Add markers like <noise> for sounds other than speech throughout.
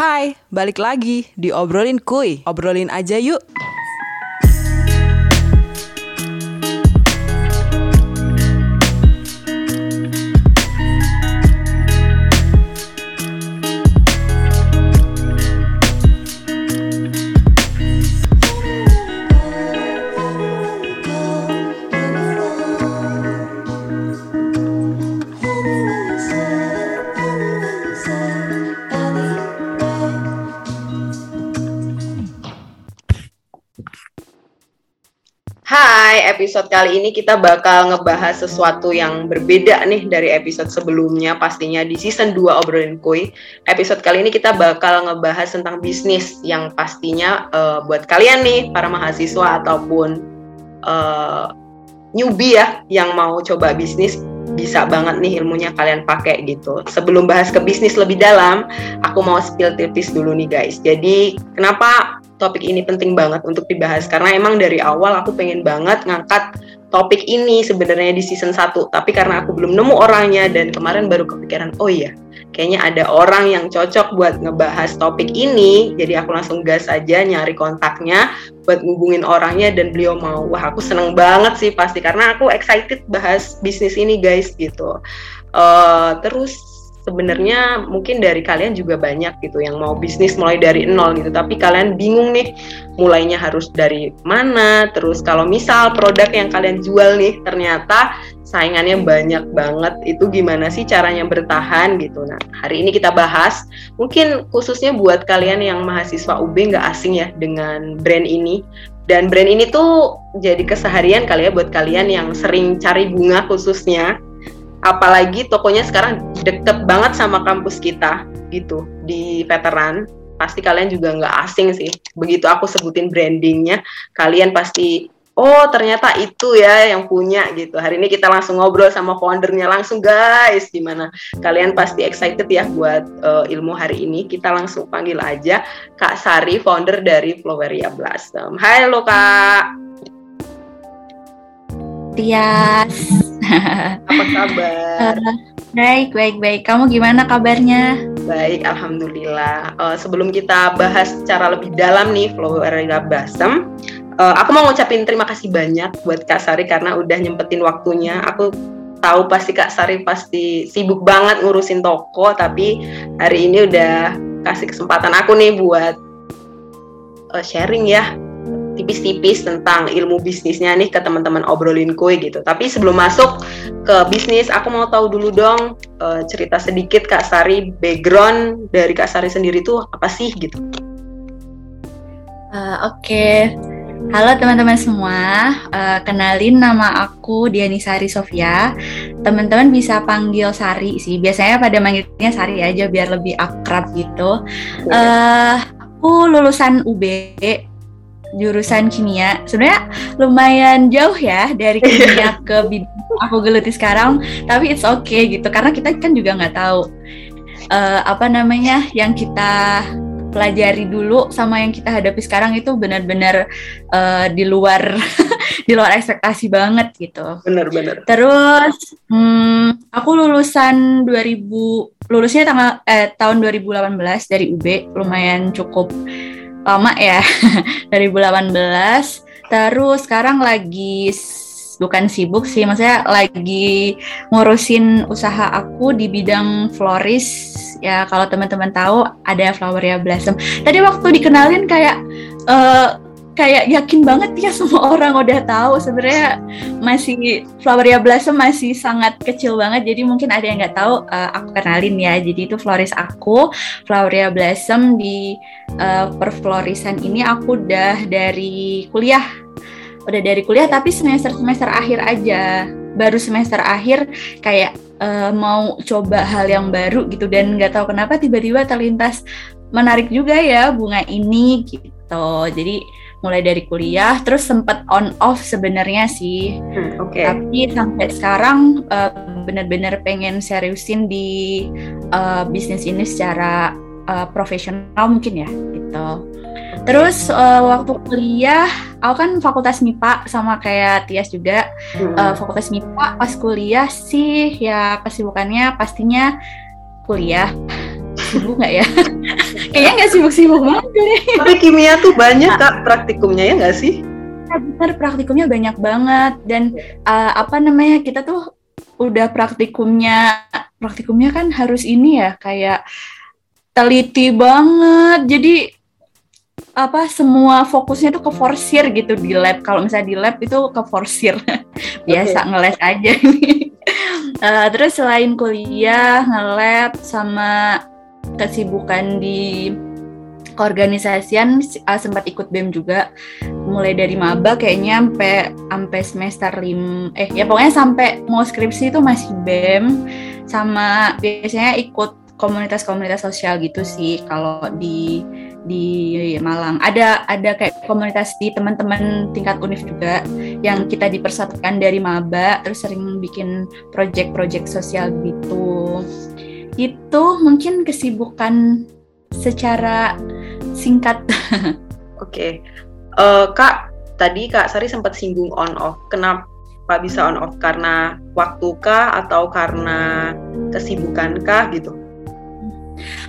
Hai, balik lagi di Obrolin Kuy. Obrolin aja yuk. Episode kali ini kita bakal ngebahas sesuatu yang berbeda nih dari episode sebelumnya pastinya di season 2 Obrolin Kuy. Episode kali ini kita bakal ngebahas tentang bisnis yang pastinya uh, buat kalian nih para mahasiswa ataupun uh, newbie ya yang mau coba bisnis bisa banget nih ilmunya kalian pakai gitu. Sebelum bahas ke bisnis lebih dalam, aku mau spill tipis dulu nih guys. Jadi, kenapa topik ini penting banget untuk dibahas. Karena emang dari awal aku pengen banget ngangkat topik ini sebenarnya di season 1 tapi karena aku belum nemu orangnya dan kemarin baru kepikiran oh iya kayaknya ada orang yang cocok buat ngebahas topik ini. Jadi aku langsung gas aja nyari kontaknya buat ngubungin orangnya dan beliau mau. Wah aku seneng banget sih pasti. Karena aku excited bahas bisnis ini guys gitu. Uh, terus sebenarnya mungkin dari kalian juga banyak gitu yang mau bisnis mulai dari nol gitu. Tapi kalian bingung nih mulainya harus dari mana? Terus kalau misal produk yang kalian jual nih ternyata saingannya banyak banget itu gimana sih caranya bertahan gitu? Nah hari ini kita bahas mungkin khususnya buat kalian yang mahasiswa UB nggak asing ya dengan brand ini. Dan brand ini tuh jadi keseharian kali ya buat kalian yang sering cari bunga khususnya apalagi tokonya sekarang deket banget sama kampus kita gitu di veteran. Pasti kalian juga nggak asing sih. Begitu aku sebutin brandingnya kalian pasti oh ternyata itu ya yang punya gitu. Hari ini kita langsung ngobrol sama foundernya langsung guys gimana? Kalian pasti excited ya buat uh, ilmu hari ini. Kita langsung panggil aja Kak Sari founder dari Floweria Blossom. Hai lo Kak Tias <laughs> apa kabar? Uh, baik, baik, baik. Kamu gimana kabarnya? Baik, alhamdulillah. Uh, sebelum kita bahas secara lebih dalam nih Florida Basem, uh, aku mau ngucapin terima kasih banyak buat Kak Sari karena udah nyempetin waktunya. Aku tahu pasti Kak Sari pasti sibuk banget ngurusin toko, tapi hari ini udah kasih kesempatan aku nih buat uh, sharing ya tipis-tipis tentang ilmu bisnisnya nih ke teman-teman obrolin kue gitu. Tapi sebelum masuk ke bisnis, aku mau tahu dulu dong uh, cerita sedikit Kak Sari background dari Kak Sari sendiri tuh apa sih gitu. Uh, Oke, okay. halo teman-teman semua. Uh, kenalin nama aku Diani Sari Sofia. Teman-teman bisa panggil Sari sih. Biasanya pada manggilnya Sari aja biar lebih akrab gitu. Uh, aku lulusan UB jurusan kimia. Sebenarnya lumayan jauh ya dari kimia ke bidang aku geluti sekarang, tapi it's okay gitu karena kita kan juga nggak tahu uh, apa namanya yang kita pelajari dulu sama yang kita hadapi sekarang itu benar-benar uh, di luar <laughs> di luar ekspektasi banget gitu. Benar-benar. Terus hmm, aku lulusan 2000 lulusnya tanggal eh, tahun 2018 dari UB lumayan cukup lama ya <laughs> 2018 terus sekarang lagi bukan sibuk sih maksudnya lagi ngurusin usaha aku di bidang floris. Ya kalau teman-teman tahu ada Floweria Blossom. Tadi waktu dikenalin kayak uh, kayak yakin banget ya semua <laughs> orang udah tahu. Sebenarnya masih Floweria Blossom masih sangat kecil banget. Jadi mungkin ada yang nggak tahu uh, aku kenalin ya. Jadi itu floris aku Floweria Blossom di uh, perflorisan ini aku udah dari kuliah. Udah dari kuliah tapi semester semester akhir aja. Baru semester akhir kayak uh, mau coba hal yang baru gitu. Dan nggak tahu kenapa tiba-tiba terlintas menarik juga ya bunga ini gitu. Jadi mulai dari kuliah terus sempat on off sebenarnya sih. Hmm, okay. tapi sampai sekarang uh, benar-benar pengen seriusin di uh, bisnis ini secara uh, profesional mungkin ya gitu. Terus uh, waktu kuliah aku kan fakultas MIPA sama kayak Tias juga. Hmm. uh, fakultas MIPA pas kuliah sih ya kesibukannya pastinya kuliah sibuk nggak ya <laughs> Kayaknya nggak sibuk-sibuk banget deh. Tapi kimia tuh banyak kak praktikumnya ya nggak sih? Ya, benar praktikumnya banyak banget dan uh, apa namanya kita tuh udah praktikumnya praktikumnya kan harus ini ya kayak teliti banget. Jadi apa semua fokusnya tuh ke forsir gitu di lab. Kalau misalnya di lab itu ke forsir. <laughs> Biasa okay. ngeles aja uh, <laughs> terus selain kuliah, nge-lab sama kesibukan di keorganisasian uh, sempat ikut BEM juga mulai dari maba kayaknya sampai sampai semester lim eh ya pokoknya sampai mau skripsi itu masih BEM sama biasanya ikut komunitas-komunitas sosial gitu sih kalau di di Malang. Ada ada kayak komunitas di teman-teman tingkat univ juga yang kita dipersatukan dari maba terus sering bikin project-project sosial gitu. Itu mungkin kesibukan secara singkat. <laughs> Oke. Okay. Uh, eh, Kak, tadi Kak Sari sempat singgung on off. Kenapa bisa on off? Karena waktu kah atau karena kesibukan kah gitu?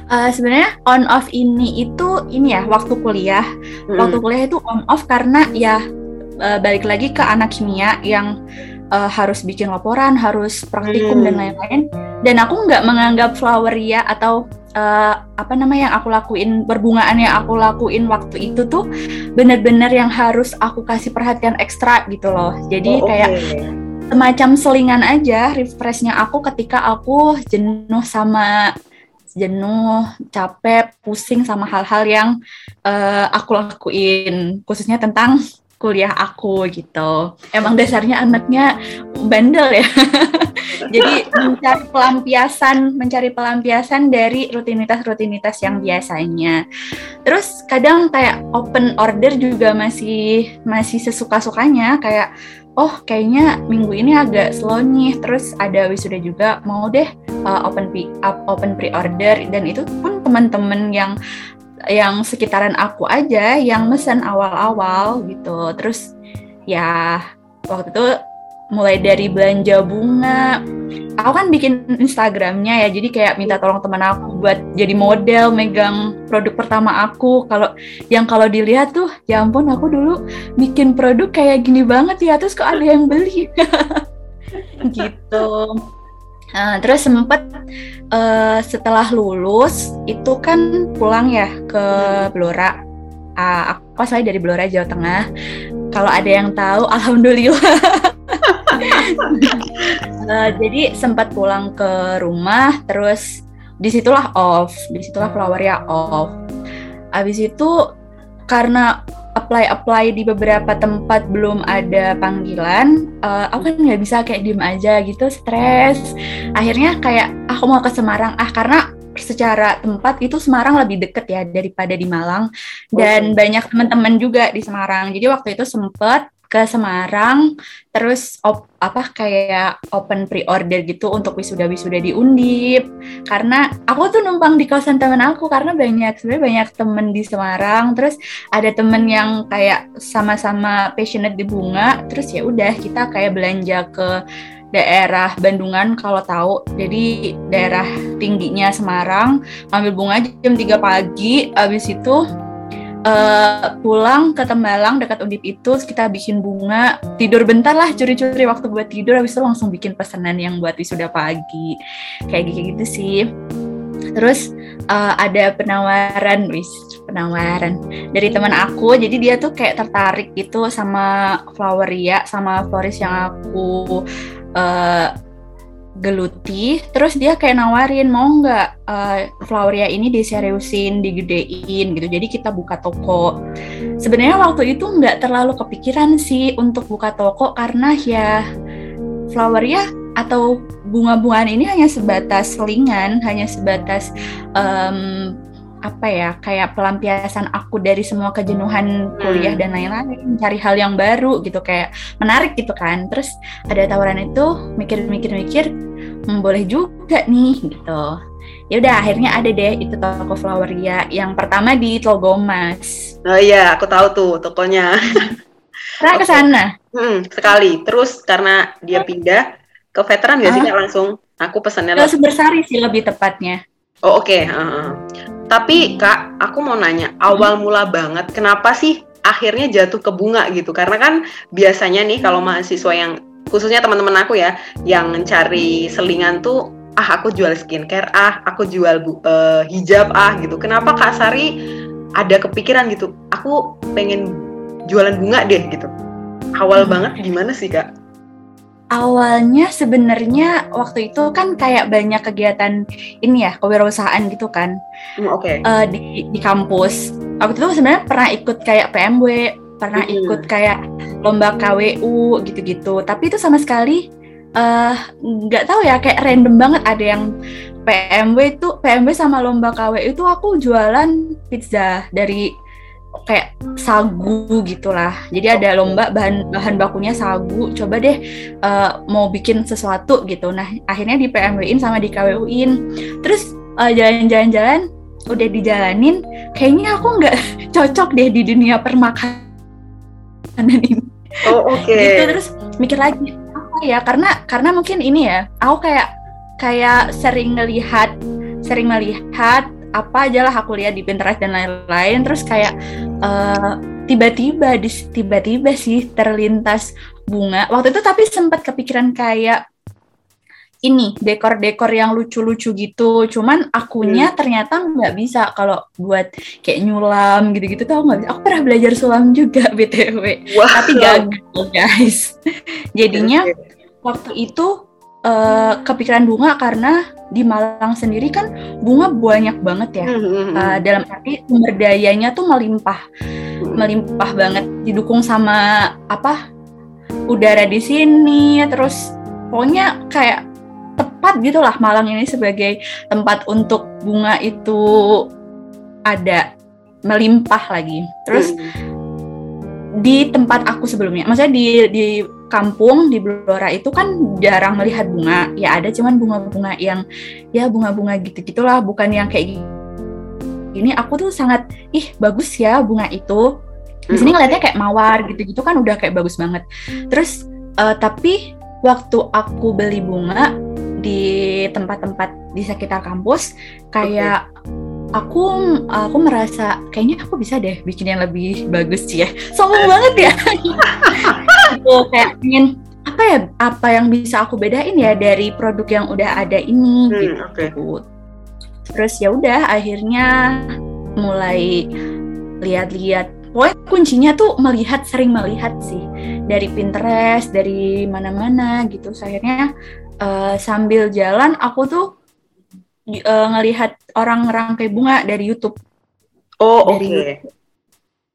Uh, sebenarnya on off ini itu ini ya waktu kuliah. Hmm. Waktu kuliah itu on off karena ya uh, balik lagi ke anak kimia yang uh, harus bikin laporan, harus praktikum hmm. dan lain-lain. Dan aku nggak menganggap floweria atau uh, apa namanya yang aku lakuin berbungaan yang aku lakuin waktu itu tuh bener-bener yang harus aku kasih perhatian ekstra gitu loh. Jadi oh, kayak semacam selingan aja refreshnya aku ketika aku jenuh sama jenuh, capek, pusing sama hal-hal yang uh, aku lakuin, khususnya tentang kuliah aku gitu. Emang dasarnya anaknya bandel ya. <laughs> Jadi mencari pelampiasan, mencari pelampiasan dari rutinitas-rutinitas yang biasanya. Terus kadang kayak open order juga masih masih sesuka-sukanya kayak oh kayaknya minggu ini agak slow nih terus ada wisuda juga mau deh uh, open pre up open pre order dan itu pun teman-teman yang yang sekitaran aku aja yang mesen awal-awal gitu. Terus ya waktu itu mulai dari belanja bunga. Aku kan bikin Instagramnya ya jadi kayak minta tolong teman aku buat jadi model megang produk pertama aku. Kalau yang kalau dilihat tuh ya ampun aku dulu bikin produk kayak gini banget ya terus kok ada yang beli? <laughs> Gitu nah, terus sempet uh, setelah lulus itu kan pulang ya ke Blora. Uh, aku asalnya dari Blora Jawa Tengah. Kalau ada yang tahu <laughs> alhamdulillah. Uh, jadi sempat pulang ke rumah terus di situlah off di situlah flowernya off. Abis itu karena apply apply di beberapa tempat belum ada panggilan uh, aku kan nggak bisa kayak diem aja gitu stres. Akhirnya kayak aku mau ke Semarang. Ah karena secara tempat itu Semarang lebih deket ya daripada di Malang. Dan oh. banyak teman-teman juga di Semarang. Jadi waktu itu sempet ke Semarang terus op, apa kayak open pre-order gitu untuk wisuda-wisuda di Undip. Karena aku tuh numpang di kosan temen aku karena banyak sebenarnya banyak temen di Semarang terus ada temen yang kayak sama-sama passionate di bunga terus ya udah kita kayak belanja ke daerah Bandungan kalau tahu. Jadi daerah tingginya Semarang ambil bunga jam 3 pagi habis itu uh, pulang ke Tembalang dekat Undip itu kita bikin bunga. Tidur bentar lah curi-curi waktu buat tidur. Habis itu langsung bikin pesanan yang buat wisuda pagi. Kayak gitu sih. Terus uh, ada penawaran wis penawaran dari teman aku. Jadi dia tuh kayak tertarik gitu sama Floweria sama florist yang aku uh, geluti terus dia kayak nawarin mau nggak uh, Floweria ini diseriusin digedein? Gitu. Jadi kita buka toko. Sebenarnya waktu itu nggak terlalu kepikiran sih untuk buka toko karena ya Floweria atau bunga-bungaan ini hanya sebatas selingan hanya sebatas um, apa ya kayak pelampiasan aku dari semua kejenuhan kuliah dan lain-lain mencari hal yang baru gitu kayak menarik gitu kan. Terus ada tawaran itu mikir-mikir-mikir hmm, boleh juga nih gitu. Ya udah akhirnya ada deh itu toko Floweria yang pertama di Tlogomas. Oh iya aku tahu tuh tokonya. <laughs> Pernah okay. ke sana? Hmm, sekali. Terus karena dia pindah ke veteran gak sih ah. langsung aku pesannya ke Sumbersari sih lebih tepatnya. Oh oke. Okay. uh -huh Tapi kak, aku mau nanya, awal mula banget, kenapa sih akhirnya jatuh ke bunga gitu? Karena kan biasanya nih kalau mahasiswa yang khususnya teman-teman aku ya, yang mencari selingan tuh, ah aku jual skincare, ah aku jual bu, uh, hijab, ah gitu. Kenapa kak Sari ada kepikiran gitu? Aku pengen jualan bunga deh gitu. Awal hmm. banget gimana sih kak? Awalnya sebenarnya waktu itu kan kayak banyak kegiatan ini ya kewirausahaan gitu kan mm, oke okay. uh, eh, di di kampus waktu itu sebenarnya pernah ikut kayak PMW pernah mm. ikut kayak lomba KWU gitu-gitu tapi itu sama sekali eh, nggak uh, tahu ya kayak random banget ada yang PMW itu PMW sama lomba KWU itu aku jualan pizza dari kayak sagu gitulah. Jadi ada lomba bahan bahan bakunya sagu. Coba deh uh, mau bikin sesuatu gitu. Nah akhirnya di PMW-in sama di KWU-in. Terus uh, jalan-jalan-jalan udah dijalanin. Kayaknya aku nggak <laughs> cocok deh di dunia permakanan ini. Oh oke. Okay. gitu terus mikir lagi apa ya? Karena karena mungkin ini ya. Aku kayak kayak sering ngelihat sering melihat apa aja lah aku lihat di Pinterest dan lain-lain. Terus kayak uh, tiba-tiba tiba-tiba sih terlintas bunga. Waktu itu tapi sempat kepikiran kayak ini dekor-dekor yang lucu-lucu gitu. Cuman akunya hmm. ternyata nggak bisa kalau buat kayak nyulam gitu-gitu tuh aku nggak bisa. Aku pernah belajar sulam juga <laughs> btw wow. tapi gagal guys. Jadinya waktu itu uh, kepikiran bunga karena di Malang sendiri kan bunga banyak banget ya. Uh, dalam arti sumber dayanya tuh melimpah, melimpah banget. Didukung sama apa udara di sini, terus pokoknya kayak tepat gitulah Malang ini sebagai tempat untuk bunga itu ada melimpah lagi. Terus di tempat aku sebelumnya, maksudnya di di kampung di Blora itu kan jarang melihat bunga. Ya ada cuman bunga-bunga yang ya bunga-bunga gitu-gitulah, bukan yang kayak gini. Ini aku tuh sangat ih bagus ya bunga itu. Di sini ngeliatnya kayak mawar gitu-gitu kan udah kayak bagus banget. Terus uh, tapi waktu aku beli bunga di tempat-tempat di sekitar kampus kayak okay. aku aku merasa kayaknya aku bisa deh bikin yang lebih bagus sih ya sombong banget ya <laughs> gitu kayak ingin apa ya apa yang bisa aku bedain ya dari produk yang udah ada ini hmm, gitu. Okay. Terus ya udah akhirnya mulai lihat-lihat. Pokoknya kuncinya tuh melihat sering melihat sih dari Pinterest, dari mana-mana gitu. So, akhirnya uh, sambil jalan aku tuh uh, ngelihat orang rangkai bunga dari YouTube. Oh, oke. Okay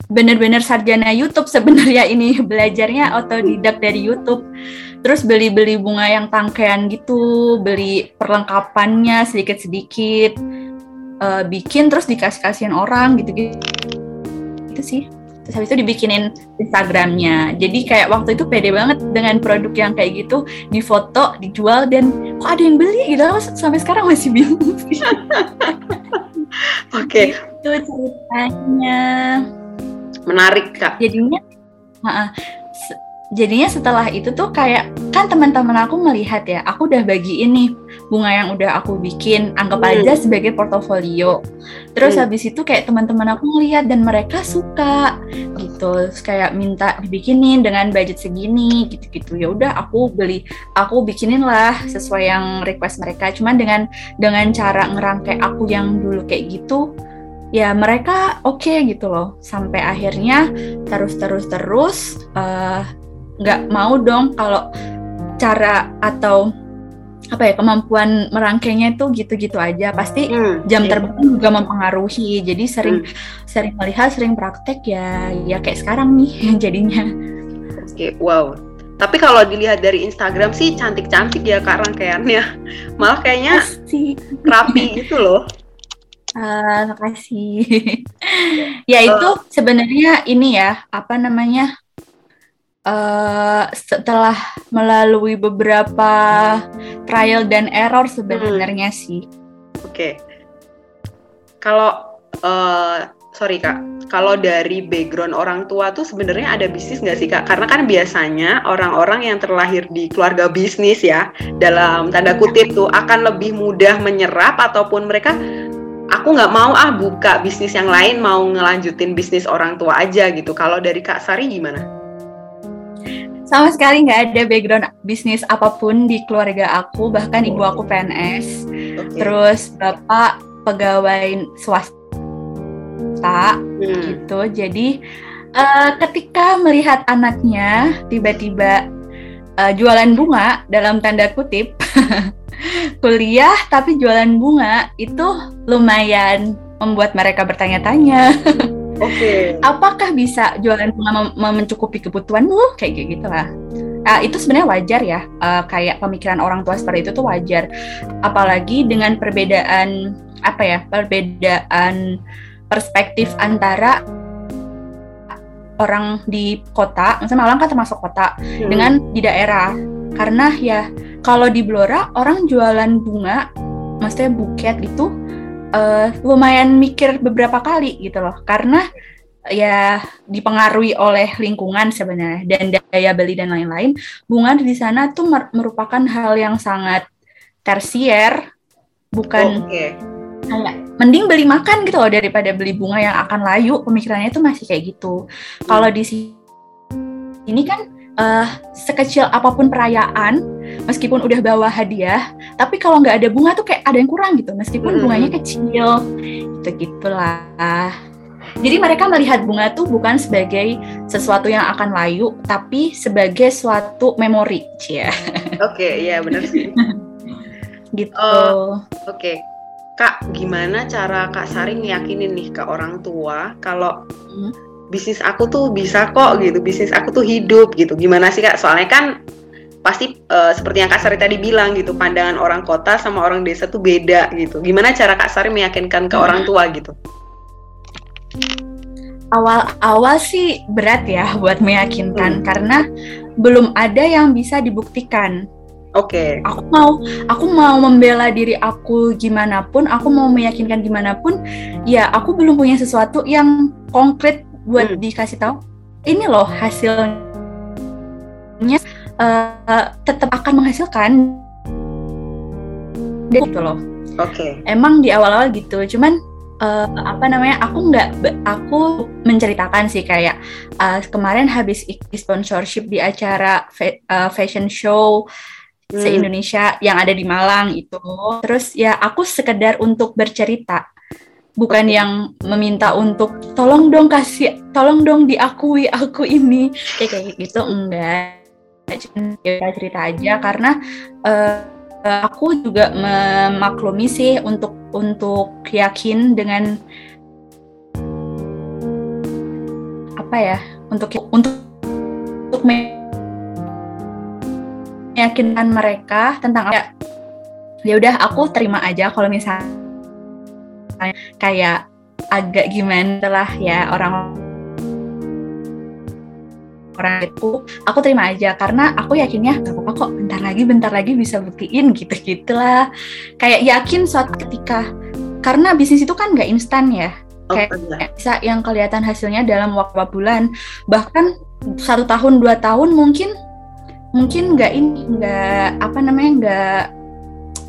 bener-bener sarjana YouTube sebenarnya ini. <laughs> Belajarnya otodidak dari YouTube. Terus beli-beli bunga yang tangkaian gitu beli perlengkapannya sedikit-sedikit uh, bikin terus dikasih-kasihin orang gitu gitu itu sih. Terus habis itu dibikinin Instagramnya. Jadi kayak waktu itu pede banget dengan produk yang kayak gitu. Difoto dijual dan kok ada yang beli? Gitu. Sampai sekarang masih bingung. <laughs> Oke. Okay. itu ceritanya menarik kak. Jadinya uh, jadinya setelah itu tuh kayak kan teman-teman aku melihat ya aku udah bagi ini bunga yang udah aku bikin anggap hmm. aja sebagai portofolio. Terus hmm. habis itu kayak teman-teman aku ngelihat dan mereka suka gitu. Terus kayak minta dibikinin dengan budget segini gitu-gitu. Ya udah aku beli aku bikinin lah sesuai yang request mereka. Cuman dengan dengan cara ngerangkai aku yang dulu kayak gitu ya mereka oke okay gitu loh. Sampai akhirnya terus terus terus eh, nggak uh, mau dong kalau cara atau apa ya kemampuan merangkainya itu gitu-gitu aja. Pasti hmm, jam iya. terbang juga mempengaruhi. Jadi sering hmm. sering melihat sering praktek ya ya kayak sekarang nih <laughs> jadinya. Oke okay, wow. Tapi kalau dilihat dari Instagram sih cantik-cantik ya kak rangkaiannya. Malah kayaknya rapi <laughs> gitu loh Uh, makasih. <laughs> ya itu uh, sebenarnya ini ya apa namanya uh, setelah melalui beberapa trial dan error sebenarnya hmm. sih. Oke. Okay. Kalau uh, sorry kak, kalau dari background orang tua tuh sebenarnya ada bisnis nggak sih kak? Karena kan biasanya orang-orang yang terlahir di keluarga bisnis ya dalam tanda kutip tuh akan lebih mudah menyerap ataupun mereka aku nggak mau ah buka bisnis yang lain mau ngelanjutin bisnis orang tua aja gitu kalau dari kak Sari gimana sama sekali nggak ada background bisnis apa pun di keluarga aku bahkan ibu aku PNS okay. terus bapak pegawai swasta hmm. gitu jadi uh, ketika melihat anaknya tiba-tiba uh, jualan bunga dalam tanda kutip <laughs> kuliah tapi jualan bunga itu lumayan membuat mereka bertanya-tanya Oke. Okay. Apakah bisa jualan bunga mencukupi kebutuhanmu? Kayak gitu lah. Uh, itu sebenarnya wajar ya, uh, kayak pemikiran orang tua seperti itu tuh wajar. Apalagi dengan perbedaan apa ya, perbedaan perspektif antara orang di kota, misalnya Malang kan termasuk kota, hmm. dengan di daerah. Karena ya kalau di Blora orang jualan bunga, maksudnya buket gitu, uh, lumayan mikir beberapa kali gitu loh. Karena ya dipengaruhi oleh lingkungan sebenarnya dan daya beli dan lain-lain. Bunga di sana tuh merupakan hal yang sangat tersier bukan oh, okay. mending beli makan gitu loh daripada beli bunga yang akan layu. Pemikirannya itu masih kayak gitu. Kalau di sini kan uh, sekecil apa pun perayaan, meskipun udah bawa hadiah, tapi kalau nggak ada bunga tuh kayak ada yang kurang gitu, meskipun hmm. bunganya kecil, gitu gitulah. Jadi mereka melihat bunga tuh bukan sebagai sesuatu yang akan layu, tapi sebagai suatu memori, ya. Oke, okay, iya benar sih. <laughs> gitu. Oh, Oke. Okay. Kak, gimana cara Kak Sari ngeyakinin nih ke orang tua kalau hmm bisnis aku tuh bisa kok gitu bisnis aku tuh hidup gitu gimana sih kak soalnya kan pasti uh, seperti yang kak Sari tadi bilang gitu pandangan orang kota sama orang desa tuh beda gitu gimana cara kak Sari meyakinkan ke orang tua gitu awal-awal sih berat ya <laughs> buat meyakinkan hmm. karena belum ada yang bisa dibuktikan Oke. Okay. Aku mau aku mau membela diri aku gimana pun, aku mau meyakinkan gimana pun, ya aku belum punya sesuatu yang konkret buat hmm. dikasih tahu ini loh hasilnya uh, tetap akan menghasilkan gitu loh. Oke. Okay. Emang di awal-awal gitu, cuman uh, apa namanya aku nggak aku menceritakan sih kayak uh, kemarin habis sponsorship di acara fa uh, fashion show hmm. se Indonesia yang ada di Malang itu terus ya aku sekedar untuk bercerita bukan yang meminta untuk tolong dong kasih tolong dong diakui aku ini. Kayak kayak gitu enggak. Ya cerita aja karena uh, aku juga memaklumi sih untuk untuk yakin dengan apa ya untuk untuk untuk meyakinkan mereka tentang ya ya udah aku terima aja kalau misalnya kayak agak gimana lah ya orang orang itu aku terima aja karena aku yakinnya gak apa-apa kok bentar lagi bentar lagi bisa buktiin gitu gitulah. Kayak yakin suatu ketika karena bisnis itu kan nggak instan ya. Oh, kayak iya. bisa yang kelihatan hasilnya dalam waktu bulan. Bahkan satu tahun dua tahun mungkin mungkin nggak ini nggak apa namanya nggak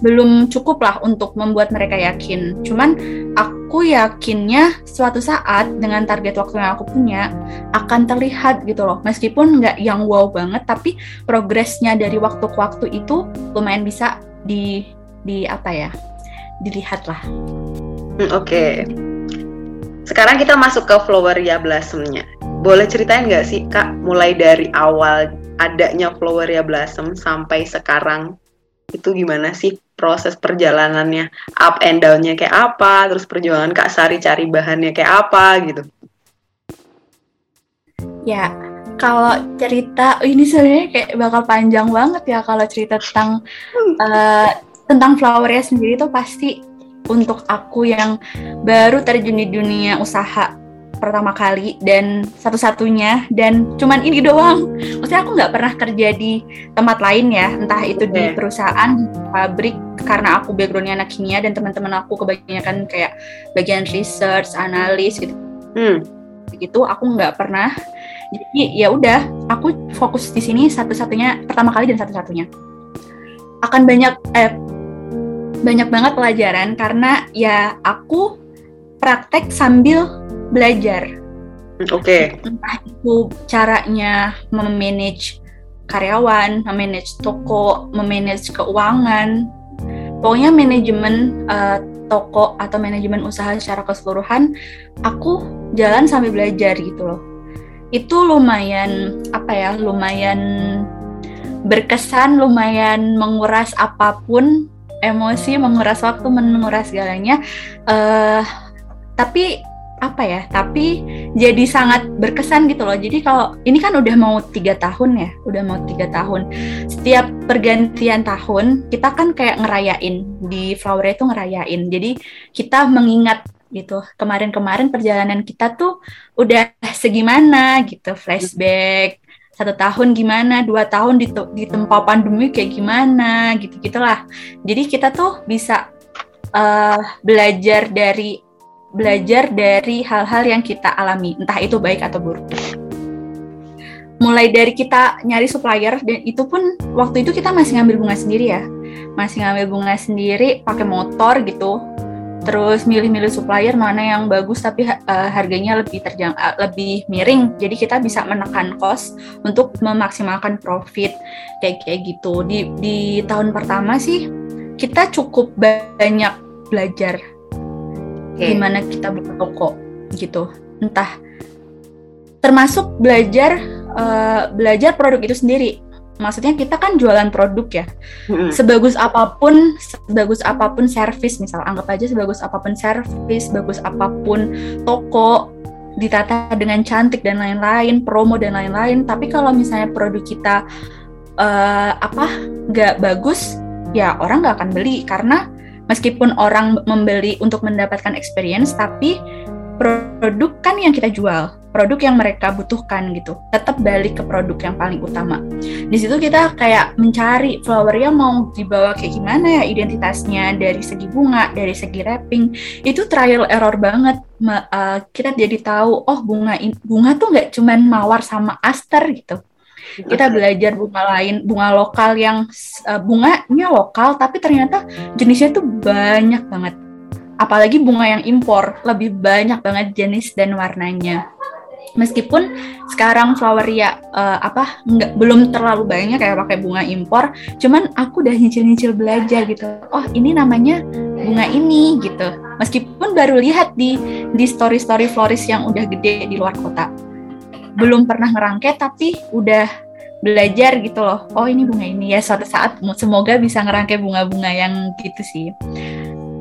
belum cukup lah untuk membuat mereka yakin. Cuman aku yakinnya suatu saat dengan target waktu yang aku punya akan terlihat gitu loh. Meskipun nggak yang wow banget, tapi progresnya dari waktu ke waktu itu lumayan bisa di di apa ya dilihat lah. Hmm, Oke. Okay. Sekarang kita masuk ke Floweria Blossomnya. Boleh ceritain nggak sih kak, mulai dari awal adanya Floweria Blossom sampai sekarang itu gimana sih proses perjalanannya up and down-nya kayak apa terus perjuangan Kak Sari cari bahannya kayak apa gitu. Ya kalau cerita ini sebenarnya kayak bakal panjang banget ya kalau cerita tentang uh, tentang flowernya sendiri tuh pasti untuk aku yang baru terjun di dunia usaha pertama kali dan satu-satunya dan cuman ini doang. Maksudnya aku nggak pernah kerja di tempat lain ya, entah itu di perusahaan, pabrik karena aku backgroundnya anak kimia dan teman-teman aku kebanyakan kayak bagian research, analis gitu. Hmm. Gitu aku nggak pernah. Jadi ya udah, aku fokus di sini satu-satunya pertama kali dan satu-satunya. Akan banyak eh banyak banget pelajaran karena ya aku praktek sambil belajar. Oke. Okay. Entah itu caranya memanage karyawan, memanage toko, memanage keuangan. Pokoknya manajemen uh, toko atau manajemen usaha secara keseluruhan, aku jalan sambil belajar gitu loh. Itu lumayan apa ya, lumayan berkesan, lumayan menguras apa pun emosi, menguras waktu, menguras segalanya. Uh, tapi apa ya tapi jadi sangat berkesan gitu loh. Jadi kalau ini kan udah mau tiga tahun ya udah mau tiga tahun. Setiap pergantian tahun kita kan kayak ngerayain. Di flower itu ngerayain. Jadi kita mengingat gitu kemarin-kemarin perjalanan kita tuh udah segimana gitu. Flashback satu tahun gimana dua tahun di, di tempat pandemi kayak gimana gitu gitulah jadi kita tuh bisa uh, belajar dari belajar dari hal-hal yang kita alami, entah itu baik atau buruk. Mulai dari kita nyari supplier dan itu pun waktu itu kita masih ngambil bunga sendiri ya, masih ngambil bunga sendiri pakai motor gitu. Terus milih-milih supplier mana yang bagus tapi uh, harganya lebih terjang uh, lebih miring. Jadi kita bisa menekan cost untuk memaksimalkan profit kayak kayak gitu. Di di tahun pertama sih kita cukup banyak belajar okay. gimana kita buka toko gitu. Entah. Termasuk belajar uh, belajar produk itu sendiri. Maksudnya kita kan jualan produk ya. Mm-hmm. sebagus apa pun sebagus apa pun servis misal anggap aja sebagus apa pun servis bagus apa pun toko ditata dengan cantik dan lain-lain promo dan lain-lain. Tapi kalau misalnya produk kita uh, apa nggak bagus ya orang nggak akan beli. Karena meskipun orang membeli untuk mendapatkan experience tapi produk kan yang kita jual produk yang mereka butuhkan gitu. Tetap balik ke produk yang paling utama. Di situ kita kayak mencari flowernya mau dibawa kayak gimana ya identitasnya dari segi bunga dari segi wrapping. Itu trial error banget. Uh, kita jadi tahu oh bunga bunga tuh nggak cuman mawar sama aster gitu kita belajar bunga lain bunga lokal yang uh, bunganya lokal tapi ternyata jenisnya tuh banyak banget. Apalagi bunga yang impor lebih banyak banget jenis dan warnanya. Meskipun sekarang floweria uh, apa nggak belum terlalu banyak kayak pakai bunga impor cuman aku udah nyicil-nyicil belajar gitu. Oh ini namanya bunga ini gitu. Meskipun baru lihat di di story-story floris yang udah gede di luar kota belum pernah ngerangkai tapi udah belajar gitu loh. Oh ini bunga ini ya suatu saat semoga bisa ngerangkai bunga-bunga yang gitu sih.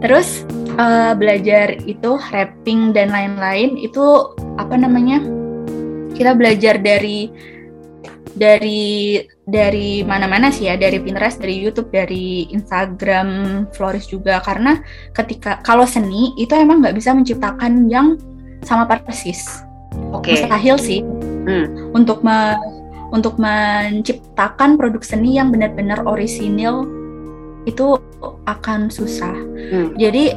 Terus uh, belajar itu wrapping dan lain-lain itu apa namanya? Kita belajar dari dari dari mana-mana sih ya dari Pinterest dari YouTube dari Instagram Floris juga. Karena ketika kalau seni itu emang nggak bisa menciptakan yang sama persis Oke. Okay. Mustahil sih. Hmm. Untuk me, untuk menciptakan produk seni yang benar-benar orisinil itu akan susah. Hmm. Jadi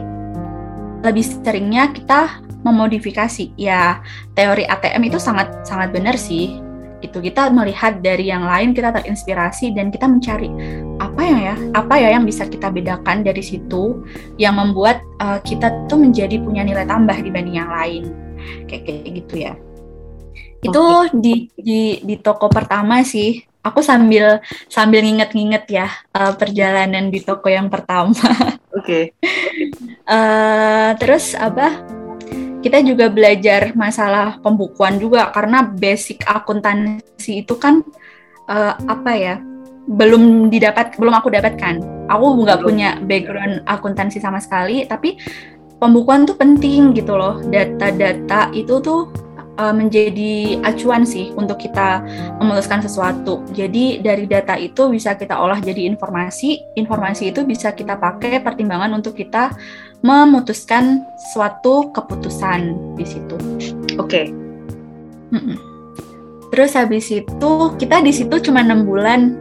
lebih seringnya kita memodifikasi. Ya, teori ATM itu sangat sangat benar sih. Itu kita melihat dari yang lain, kita terinspirasi dan kita mencari apa ya ya, apa ya yang bisa kita bedakan dari situ yang membuat uh, kita tuh menjadi punya nilai tambah dibanding yang lain. Kayak kayak gitu ya. Itu okay. di di di toko pertama sih. Aku sambil sambil nginget-nginget ya uh, perjalanan di toko yang pertama. <laughs> Oke. Okay. uh, terus apa? Kita juga belajar masalah pembukuan juga karena basic akuntansi itu kan uh, apa ya? belum didapat belum aku dapatkan. Aku nggak punya background akuntansi sama sekali, tapi pembukuan tuh penting gitu loh. Data-data itu tuh uh, menjadi acuan sih untuk kita memutuskan sesuatu. Jadi dari data itu bisa kita olah jadi informasi, informasi itu bisa kita pakai pertimbangan untuk kita memutuskan suatu keputusan di situ. Oke. Okay. Terus habis itu kita di situ cuma enam bulan.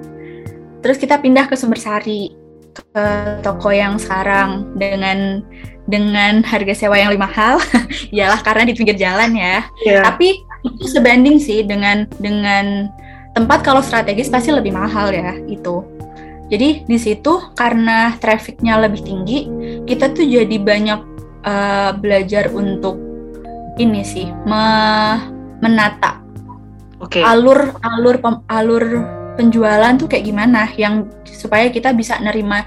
Terus kita pindah ke Sumber Sari ke toko yang sekarang dengan dengan harga sewa yang lebih mahal, <laughs> iyalah karena di pinggir jalan ya. Yeah. Tapi itu sebanding sih dengan dengan tempat kalau strategis pasti lebih mahal ya itu. Jadi di situ karena trafficnya lebih tinggi, kita tuh jadi banyak uh, belajar untuk ini sih me menata Oke. alur alur pem- alur penjualan tuh kayak gimana yang supaya kita bisa nerima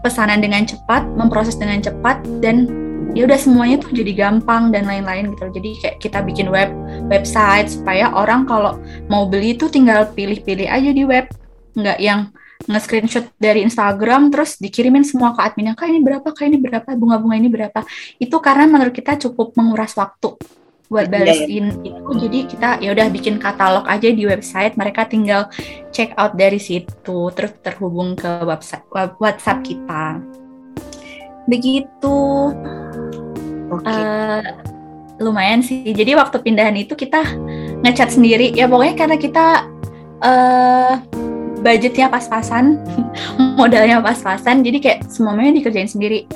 pesanan dengan cepat, memproses dengan cepat dan ya udah semuanya tuh jadi gampang dan lain-lain gitu. Jadi kayak kita bikin web website supaya orang kalau mau beli tuh tinggal pilih-pilih aja di web, nggak yang nge-screenshot dari Instagram terus dikirimin semua ke adminnya kak ini berapa? Kak ini berapa? Bunga-bunga ini berapa? Itu karena menurut kita cukup menguras waktu buat Iya, balesin itu jadi kita ya udah bikin katalog aja di website mereka tinggal check out dari situ terus terhubung ke website web- WhatsApp kita. Begitu. Oke. eh, lumayan sih. Jadi waktu pindahan itu kita ngecat sendiri. Ya pokoknya karena kita eh budgetnya pas-pasan <laughs> modalnya pas-pasan jadi kayak semuanya dikerjain sendiri.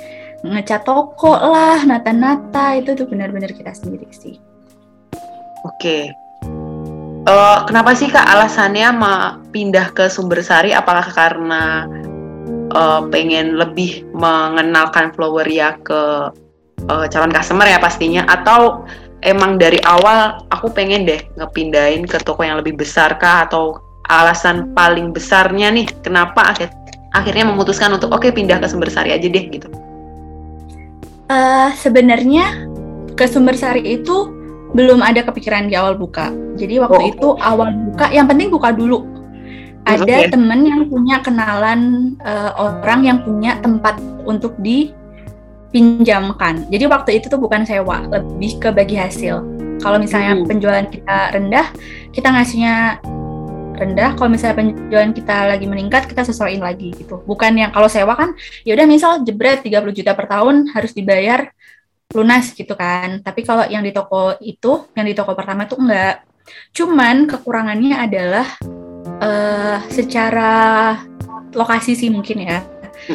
Ngecat toko lah nata-nata itu tuh benar-benar kita sendiri sih Oke. Eh, kenapa sih kak alasannya ma pindah ke Sumber Sari? Apakah karena eh, pengen lebih mengenalkan Floweria ke eh, calon customer ya pastinya? Atau emang dari awal aku pengen deh ngepindahin ke toko yang lebih besar kah? Atau alasan paling besarnya nih kenapa akhir akhirnya memutuskan untuk oke pindah ke Sumber Sari aja deh gitu? Eh, sebenarnya ke Sumber Sari itu belum ada kepikiran di awal buka. Jadi waktu Oh. itu awal buka, yang penting buka dulu. Ada Oke. temen yang punya kenalan eh, orang yang punya tempat untuk dipinjamkan. Jadi waktu itu tuh bukan sewa, lebih ke bagi hasil. Kalau misalnya Hmm. penjualan kita rendah, kita ngasihnya rendah. Kalau misalnya penjualan kita lagi meningkat, kita sesuaiin lagi gitu. Bukan yang kalau sewa kan, ya udah misal jebret 30 juta per tahun harus dibayar lunas gitu kan. Tapi kalau yang di toko itu, yang di toko pertama itu enggak. Cuman kekurangannya adalah eh secara lokasi sih mungkin ya.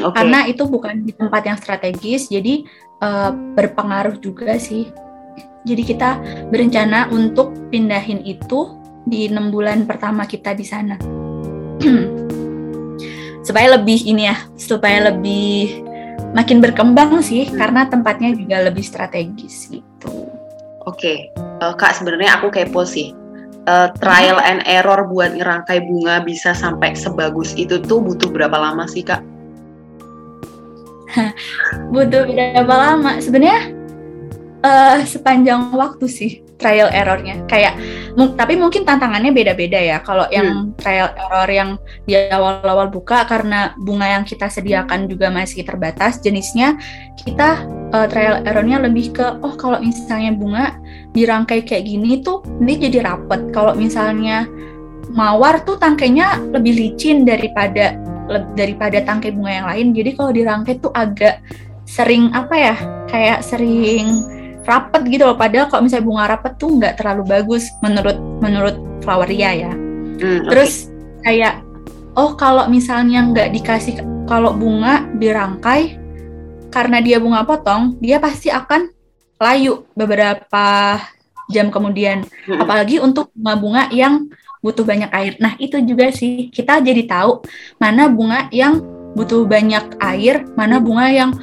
Oke. Karena itu bukan di tempat yang strategis, jadi eh, berpengaruh juga sih. Jadi kita berencana untuk pindahin itu di enam bulan pertama kita di sana. <clears throat> supaya lebih ini ya, supaya lebih makin berkembang sih, karena tempatnya juga lebih strategis gitu. Oke, Eh, kak sebenarnya aku kepo sih. Eh, trial and error buat ngerangkai bunga bisa sampai sebagus itu tuh butuh berapa lama sih kak? <laughs> butuh berapa lama sebenarnya eh sepanjang waktu sih trial errornya kayak tapi mungkin tantangannya beda-beda ya kalau yang trial error yang di awal-awal buka karena bunga yang kita sediakan juga masih terbatas jenisnya kita eh, trial errornya lebih ke oh kalau misalnya bunga dirangkai kayak gini tuh ini jadi rapet kalau misalnya mawar tuh tangkainya lebih licin daripada daripada tangkai bunga yang lain. Jadi kalau dirangkai tuh agak sering apa ya? Kayak sering rapet gitu loh. Padahal kalau misalnya bunga rapet tuh nggak terlalu bagus menurut menurut Floweria ya. Hmm, oke. Terus kayak oh kalau misalnya nggak dikasih kalau bunga dirangkai karena dia bunga potong, dia pasti akan layu beberapa jam kemudian. Mm-mm. Apalagi untuk bunga-bunga yang butuh banyak air. Nah, itu juga sih kita jadi tahu mana bunga yang butuh banyak air, mana bunga yang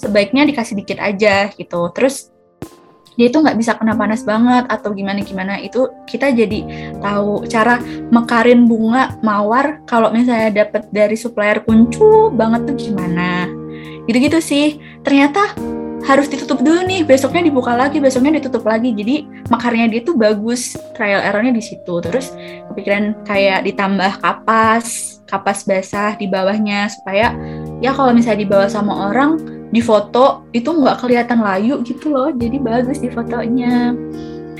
sebaiknya dikasih dikit aja gitu. Terus dia itu nggak bisa kena panas banget atau gimana gimana. Itu kita jadi tahu cara mekarin bunga mawar kalau misalnya dapat dari supplier kuncu banget tuh gimana. Gitu-gitu sih. Ternyata harus ditutup dulu nih. Besoknya dibuka lagi besoknya ditutup lagi. Jadi mekarnya dia tuh bagus. Trial errornya di situ. Terus kepikiran kayak ditambah kapas kapas basah di bawahnya supaya ya kalau misalnya dibawa sama orang di foto itu nggak kelihatan layu gitu loh jadi bagus di fotonya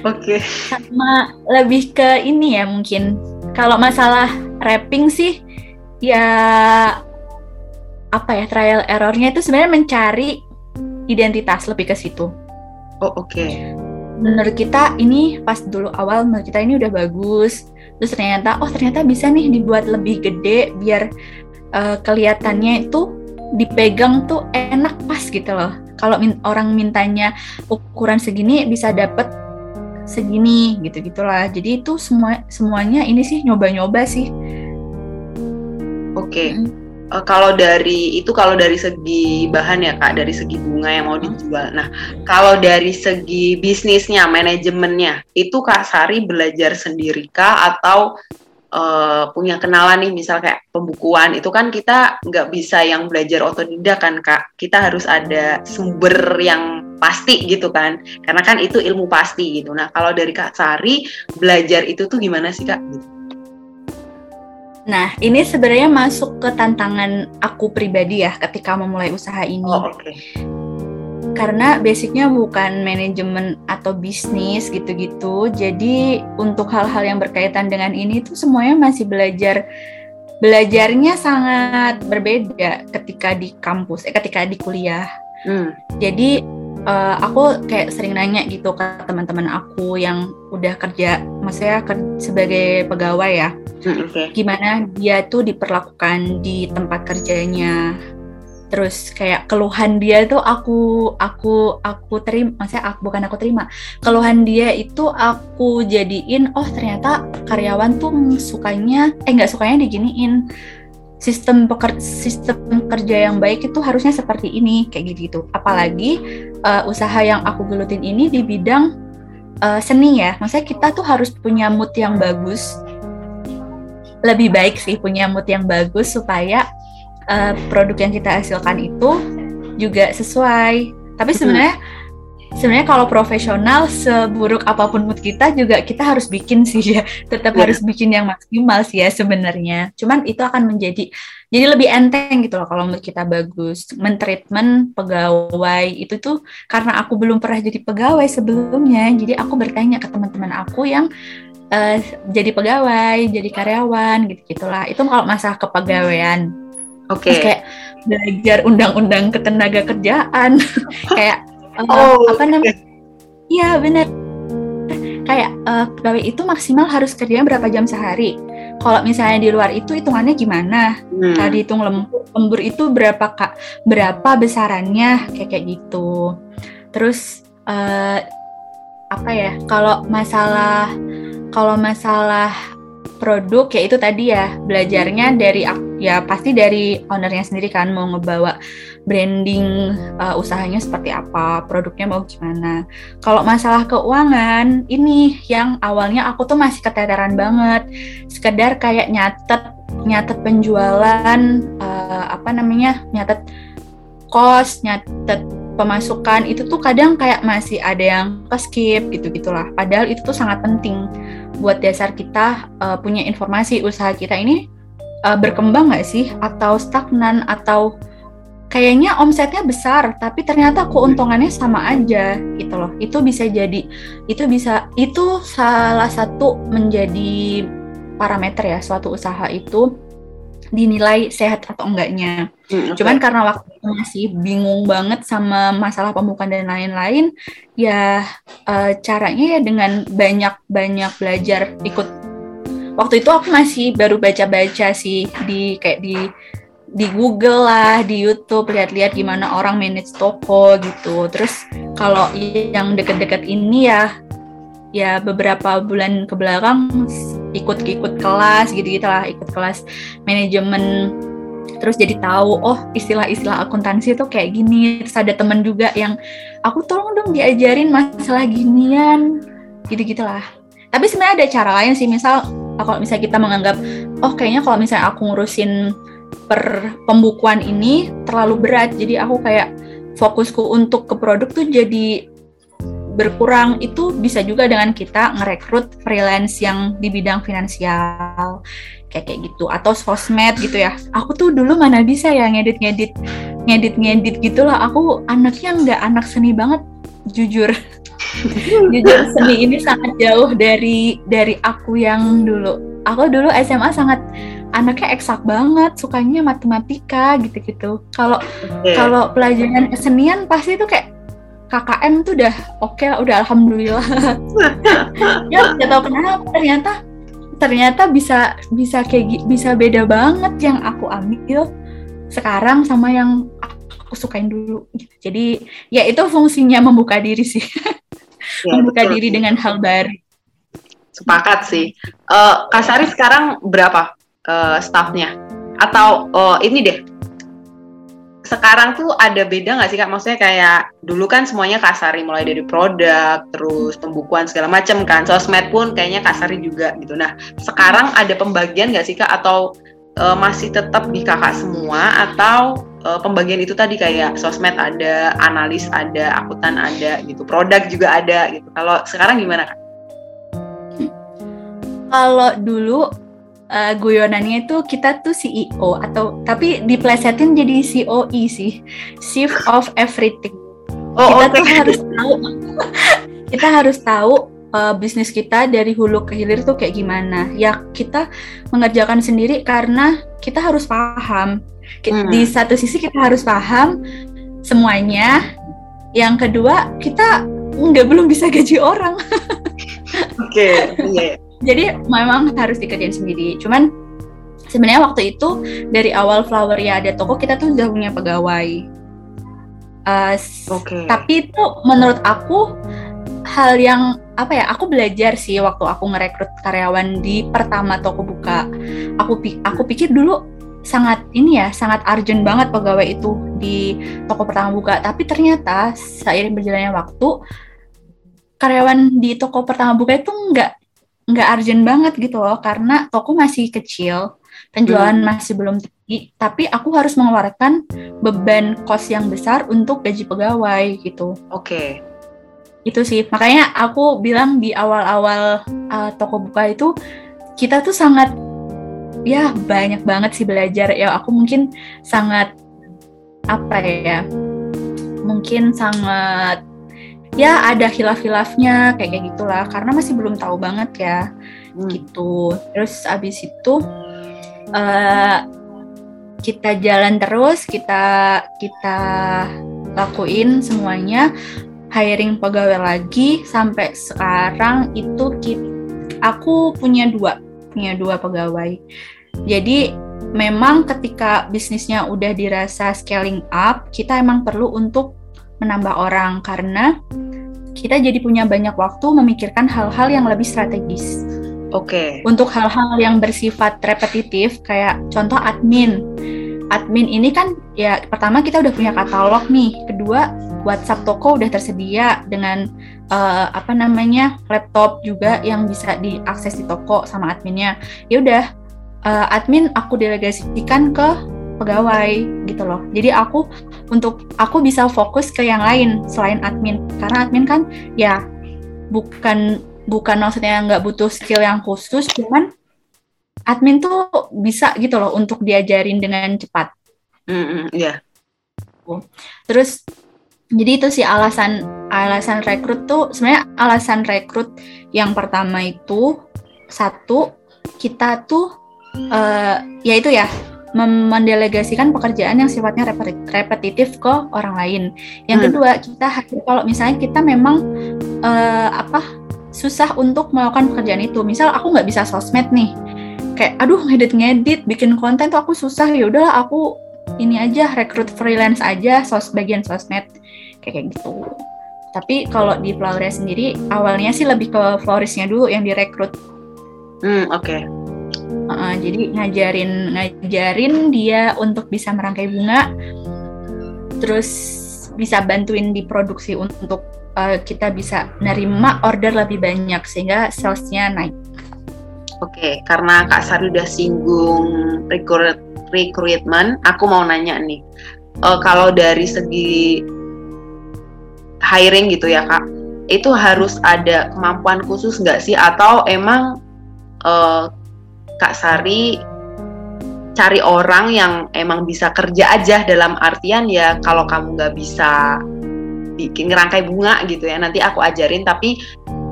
Oke. sama lebih ke ini ya mungkin kalau masalah wrapping sih ya apa ya trial errornya itu sebenarnya mencari identitas lebih ke situ Oh oke. menurut kita ini pas dulu awal menurut kita ini udah bagus terus ternyata oh ternyata bisa nih dibuat lebih gede biar eh, kelihatannya itu dipegang tuh enak pas gitu loh. Kalau min- orang mintanya ukuran segini bisa dapet segini gitu gitulah jadi itu semua semuanya ini sih nyoba-nyoba sih. Oke. Uh, kalau dari itu kalau dari segi bahan ya kak, dari segi bunga yang mau dijual. Nah, kalau dari segi bisnisnya, manajemennya, itu kak Sari belajar sendiri kah atau uh, punya kenalan nih, misal kayak pembukuan itu kan kita nggak bisa yang belajar otodidak kan kak. Kita harus ada sumber yang pasti gitu kan karena kan itu ilmu pasti gitu nah kalau dari kak Sari belajar itu tuh gimana sih kak Nah, ini sebenarnya masuk ke tantangan aku pribadi ya ketika memulai usaha ini. Oh, okay. Karena basicnya bukan manajemen atau bisnis gitu-gitu. Jadi untuk hal-hal yang berkaitan dengan ini tuh semuanya masih belajar belajarnya sangat berbeda ketika di kampus, eh, ketika di kuliah. Hmm. Jadi uh, aku kayak sering nanya gitu ke teman-teman aku yang udah kerja, maksudnya ker sebagai pegawai ya, hmm, okay. gimana dia tuh diperlakukan di tempat kerjanya, terus kayak keluhan dia tuh aku aku aku terima, maksudnya aku bukan aku terima, keluhan dia itu aku jadiin, oh ternyata karyawan tuh sukanya, eh nggak sukanya diginiin. Sistem peker sistem kerja yang baik itu harusnya seperti ini kayak gitu gitu apalagi uh, usaha yang aku gelutin ini di bidang uh, seni ya. Maksudnya kita tuh harus punya mood yang bagus. Lebih baik sih punya mood yang bagus supaya uh, produk yang kita hasilkan itu juga sesuai. Tapi sebenarnya hmm sebenarnya kalau profesional seburuk apa pun mood kita juga kita harus bikin sih ya. <laughs> Tetap yeah. harus bikin yang maksimal sih ya sebenarnya. Cuman itu akan menjadi jadi lebih enteng gitu loh kalau mood kita bagus. Mentreatment pegawai itu tuh karena aku belum pernah jadi pegawai sebelumnya jadi aku bertanya ke teman-teman aku yang uh, jadi pegawai jadi karyawan gitu gitulah itu kalau masalah kepegawaian Oke. Okay. kayak belajar undang-undang ketenaga kerjaan, <laughs> kayak uh, oh, apa namanya? Iya benar. Kayak uh, pegawai itu maksimal harus kerja berapa jam sehari. Kalau misalnya di luar itu hitungannya gimana? Hmm. Kalau dihitung lembur, lembur itu berapa kak? Berapa besarannya? Kayak kayak gitu. Terus uh, apa ya? Kalau masalah kalau masalah produk ya itu tadi ya belajarnya dari ya pasti dari ownernya sendiri kan mau ngebawa branding uh, usahanya seperti apa produknya mau gimana. Kalau masalah keuangan ini yang awalnya aku tuh masih keteteran banget. Sekedar kayak nyatet nyatet penjualan uh, apa namanya nyatet kos nyatet pemasukan itu tuh kadang kayak masih ada yang ke skip gitu gitulah padahal itu tuh sangat penting buat dasar kita uh, punya informasi. Usaha kita ini uh, berkembang nggak sih? Atau stagnan? Atau kayaknya omsetnya besar tapi ternyata keuntungannya sama aja gitu loh. Itu bisa jadi itu bisa itu salah satu menjadi parameter ya suatu usaha itu dinilai sehat atau enggaknya. Hmm, okay. Cuman karena waktu itu masih bingung banget sama masalah pembukaan dan lain-lain, ya uh, caranya ya dengan banyak-banyak belajar ikut. Waktu itu aku masih baru baca-baca sih di kayak di di Google lah, di YouTube lihat-lihat gimana orang manage toko gitu. Terus kalau yang deket-deket ini ya ya beberapa bulan ke belakang ikut-ikut kelas gitu-gitu lah ikut kelas manajemen. Terus jadi tahu oh istilah-istilah akuntansi itu kayak gini. Terus ada temen juga yang aku tolong dong diajarin masalah ginian gitu-gitulah. Tapi sebenarnya ada cara lain sih misal kalau misalnya kita menganggap oh kayaknya kalau misalnya aku ngurusin per pembukuan ini terlalu berat jadi aku kayak fokusku untuk ke produk tuh jadi berkurang itu bisa juga dengan kita ngerekrut freelance yang di bidang finansial. Kayak kayak gitu. Atau sosmed gitu ya. Aku tuh dulu mana bisa ya ngedit ngedit ngedit ngedit gitulah aku anaknya nggak anak seni banget jujur. <laughs> Jujur seni ini sangat jauh dari dari aku yang dulu. Aku dulu SMA sangat anaknya eksak banget sukanya matematika gitu-gitu. Kalau okay. kalau pelajaran kesenian pasti itu kayak KKM tuh udah oke okay lah, udah alhamdulillah. <laughs> ya nggak tahu kenapa ternyata ternyata bisa bisa kayak bisa beda banget yang aku ambil sekarang sama yang aku sukain dulu. Jadi ya itu fungsinya membuka diri sih, <laughs> ya, membuka betul. diri dengan hal baru. Sepakat sih. Uh, Kak Sari sekarang berapa uh, staffnya? atau oh, ini deh sekarang tuh ada beda nggak sih kak? Maksudnya kayak dulu kan semuanya kasari mulai dari produk, terus pembukuan segala macam kan. Sosmed pun kayaknya kasari juga gitu. Nah sekarang ada pembagian nggak sih kak? Atau uh, masih tetap di kakak semua? Atau uh, pembagian itu tadi kayak sosmed ada, analis ada, akuntan ada gitu, produk juga ada gitu. Kalau sekarang gimana kak? Kalau dulu uh, guyonannya itu kita tuh CEO atau tapi diplesetin jadi COE sih, Chief of Everything. Oh, kita okay. tuh harus tahu <laughs> kita harus tahu uh, bisnis kita dari hulu ke hilir tuh kayak gimana. Ya kita mengerjakan sendiri karena kita harus paham. Hmm. Di satu sisi kita harus paham semuanya. Yang kedua kita nggak belum bisa gaji orang. <laughs> Oke, okay, yeah jadi memang harus dikerjain sendiri. Cuman sebenarnya waktu itu dari awal flower ya ada toko kita tuh udah punya pegawai. Uh, okay. tapi itu menurut aku hal yang apa ya aku belajar sih waktu aku ngerekrut karyawan di pertama toko buka. Aku aku pikir dulu sangat ini ya sangat urgent banget pegawai itu di toko pertama buka. Tapi ternyata seiring berjalannya waktu karyawan di toko pertama buka itu nggak nggak urgent banget gitu loh karena toko masih kecil penjualan hmm. masih belum tinggi tapi aku harus mengeluarkan beban kos yang besar untuk gaji pegawai gitu oke okay. itu sih makanya aku bilang di awal-awal uh, toko buka itu kita tuh sangat ya banyak banget sih belajar ya aku mungkin sangat apa ya mungkin sangat ya ada hilaf-hilafnya kayak kayak gitulah. Karena masih belum tahu banget ya hmm. gitu. Terus abis itu uh, kita jalan terus kita kita lakuin semuanya. Hiring pegawai lagi sampai sekarang itu kita, aku punya dua punya dua pegawai. Jadi memang ketika bisnisnya udah dirasa scaling up kita emang perlu untuk menambah orang karena kita jadi punya banyak waktu memikirkan hal-hal yang lebih strategis. Oke. Okay. Untuk hal-hal yang bersifat repetitif kayak contoh admin. Admin ini kan ya pertama kita udah punya katalog nih, kedua WhatsApp toko udah tersedia dengan uh, apa namanya laptop juga yang bisa diakses di toko sama adminnya. Ya udah uh, admin aku delegasikan ke pegawai gitu loh. Jadi aku untuk aku bisa fokus ke yang lain selain admin karena admin kan ya bukan bukan maksudnya nggak butuh skill yang khusus, cuman admin tuh bisa gitu loh untuk diajarin dengan cepat. Mm -hmm, yeah. Terus jadi itu sih alasan alasan rekrut tuh sebenarnya alasan rekrut yang pertama itu satu kita tuh uh, ya itu ya mendelegasikan pekerjaan yang sifatnya repetitif ke orang lain. Yang hmm. kedua, kita kalau misalnya kita memang uh, apa susah untuk melakukan pekerjaan itu. Misal aku nggak bisa sosmed nih, kayak aduh ngedit-ngedit, bikin konten tuh aku susah. Ya udahlah aku ini aja rekrut freelance aja, sos bagian sosmed kayak gitu. Tapi kalau di Floweria sendiri awalnya sih lebih ke floristnya dulu yang direkrut. Hmm, oke. Okay Uh, jadi ngajarin ngajarin dia untuk bisa merangkai bunga, terus bisa bantuin di produksi untuk uh, kita bisa nerima order lebih banyak sehingga salesnya naik. Oke, karena Kak Sari udah singgung recruit recruitment, aku mau nanya nih, uh, kalau dari segi hiring gitu ya Kak, itu harus ada kemampuan khusus nggak sih? Atau emang uh, Kak Sari cari orang yang emang bisa kerja aja dalam artian ya kalau kamu nggak bisa bikin ngerangkai bunga gitu ya nanti aku ajarin tapi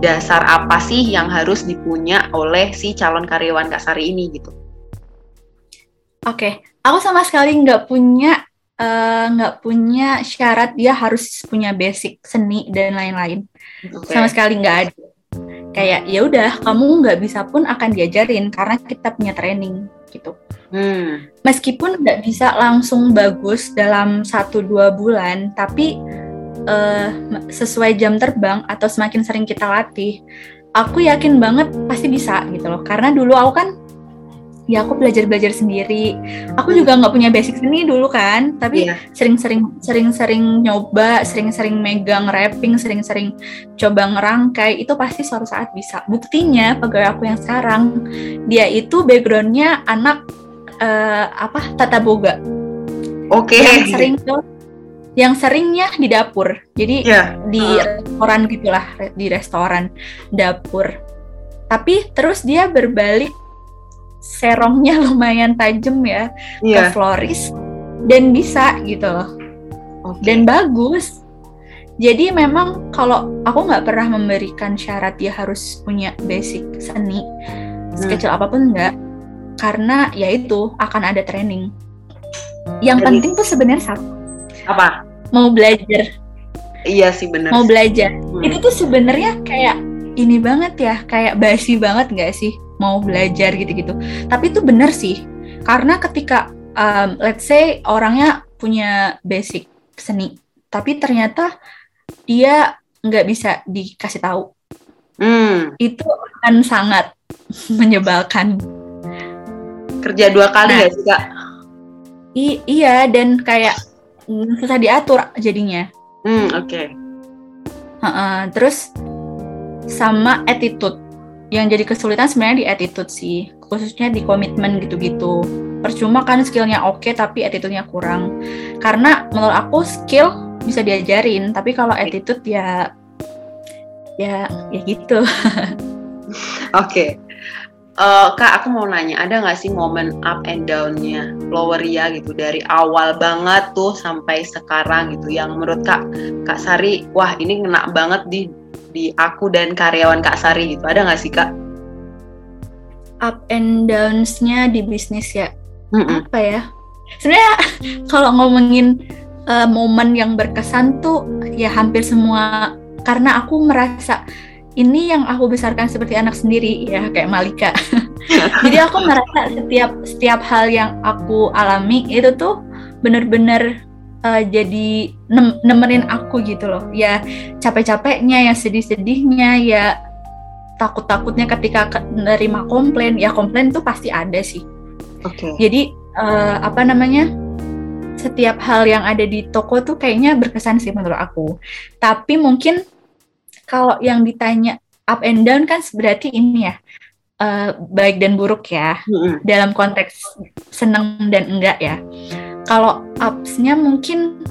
dasar apa sih yang harus dipunya oleh si calon karyawan Kak Sari ini gitu. Oke, okay. aku sama sekali nggak punya eh, nggak uh, punya syarat dia harus punya basic seni dan lain-lain. Okay. Sama sekali nggak ada kayak ya udah kamu nggak bisa pun akan diajarin karena kita punya training gitu. Hmm. Meskipun nggak bisa langsung bagus dalam satu dua bulan, tapi uh, sesuai jam terbang atau semakin sering kita latih, aku yakin banget pasti bisa gitu loh. Karena dulu aku kan ya aku belajar belajar sendiri aku juga nggak punya basic seni dulu kan tapi Iya. sering-sering sering-sering nyoba sering-sering megang wrapping sering-sering coba ngerangkai itu pasti suatu saat bisa buktinya pegawai aku yang sekarang dia itu backgroundnya anak eh, apa tata boga Oke. yang sering tuh yang seringnya di dapur jadi Iya. di restoran gitulah di restoran dapur tapi terus dia berbalik serongnya <laughs> lumayan tajam ya ke Iya. florist dan bisa gitu loh Oke. dan bagus jadi memang kalau aku nggak pernah memberikan syarat dia harus punya basic seni sekecil apa pun enggak karena ya itu akan ada training yang Jadi- penting tuh sebenarnya satu apa? mau belajar Iya sih benar. mau belajar Hmm. itu tuh sebenarnya kayak ini banget ya kayak basi banget nggak sih mau belajar gitu-gitu tapi itu bener sih karena ketika um, let's say orangnya punya basic seni tapi ternyata dia nggak bisa dikasih tahu Hmm, itu akan sangat <laughs> menyebalkan kerja dua kali Nah. ya sih kak? I- iya dan kayak susah diatur jadinya Hmm, oke. Heeh, terus sama attitude yang jadi kesulitan sebenarnya di attitude sih khususnya di komitmen gitu-gitu. Percuma kan skillnya oke tapi attitude-nya kurang. Karena menurut aku skill bisa diajarin tapi kalau attitude ya ya ya gitu. <laughs> Oke. Eh, kak, aku mau nanya, ada nggak sih momen up and down-nya Floweria gitu dari awal banget tuh sampai sekarang gitu yang menurut kak Kak Sari, wah ini ngena banget di di aku dan karyawan Kak Sari gitu. Ada nggak sih kak? up and downs-nya di bisnis ya Mm-mm. apa ya sebenarnya <laughs> kalau ngomongin eh, momen yang berkesan tuh ya hampir semua karena aku merasa ini yang aku besarkan seperti anak sendiri ya kayak Malika <laughs> jadi aku merasa setiap setiap hal yang aku alami itu tuh bener-bener eh, jadi nem- nemenin aku gitu loh ya capek-capeknya ya sedih-sedihnya ya takut-takutnya ketika ke- nerima komplain ya komplain tuh pasti ada sih Oke. jadi eh, apa namanya? Setiap hal yang ada di toko tuh kayaknya berkesan sih menurut aku. Tapi mungkin kalau yang ditanya up and down kan berarti ini ya eh, baik dan buruk ya Mm-mm. dalam konteks seneng dan enggak ya. Kalau ups-nya mungkin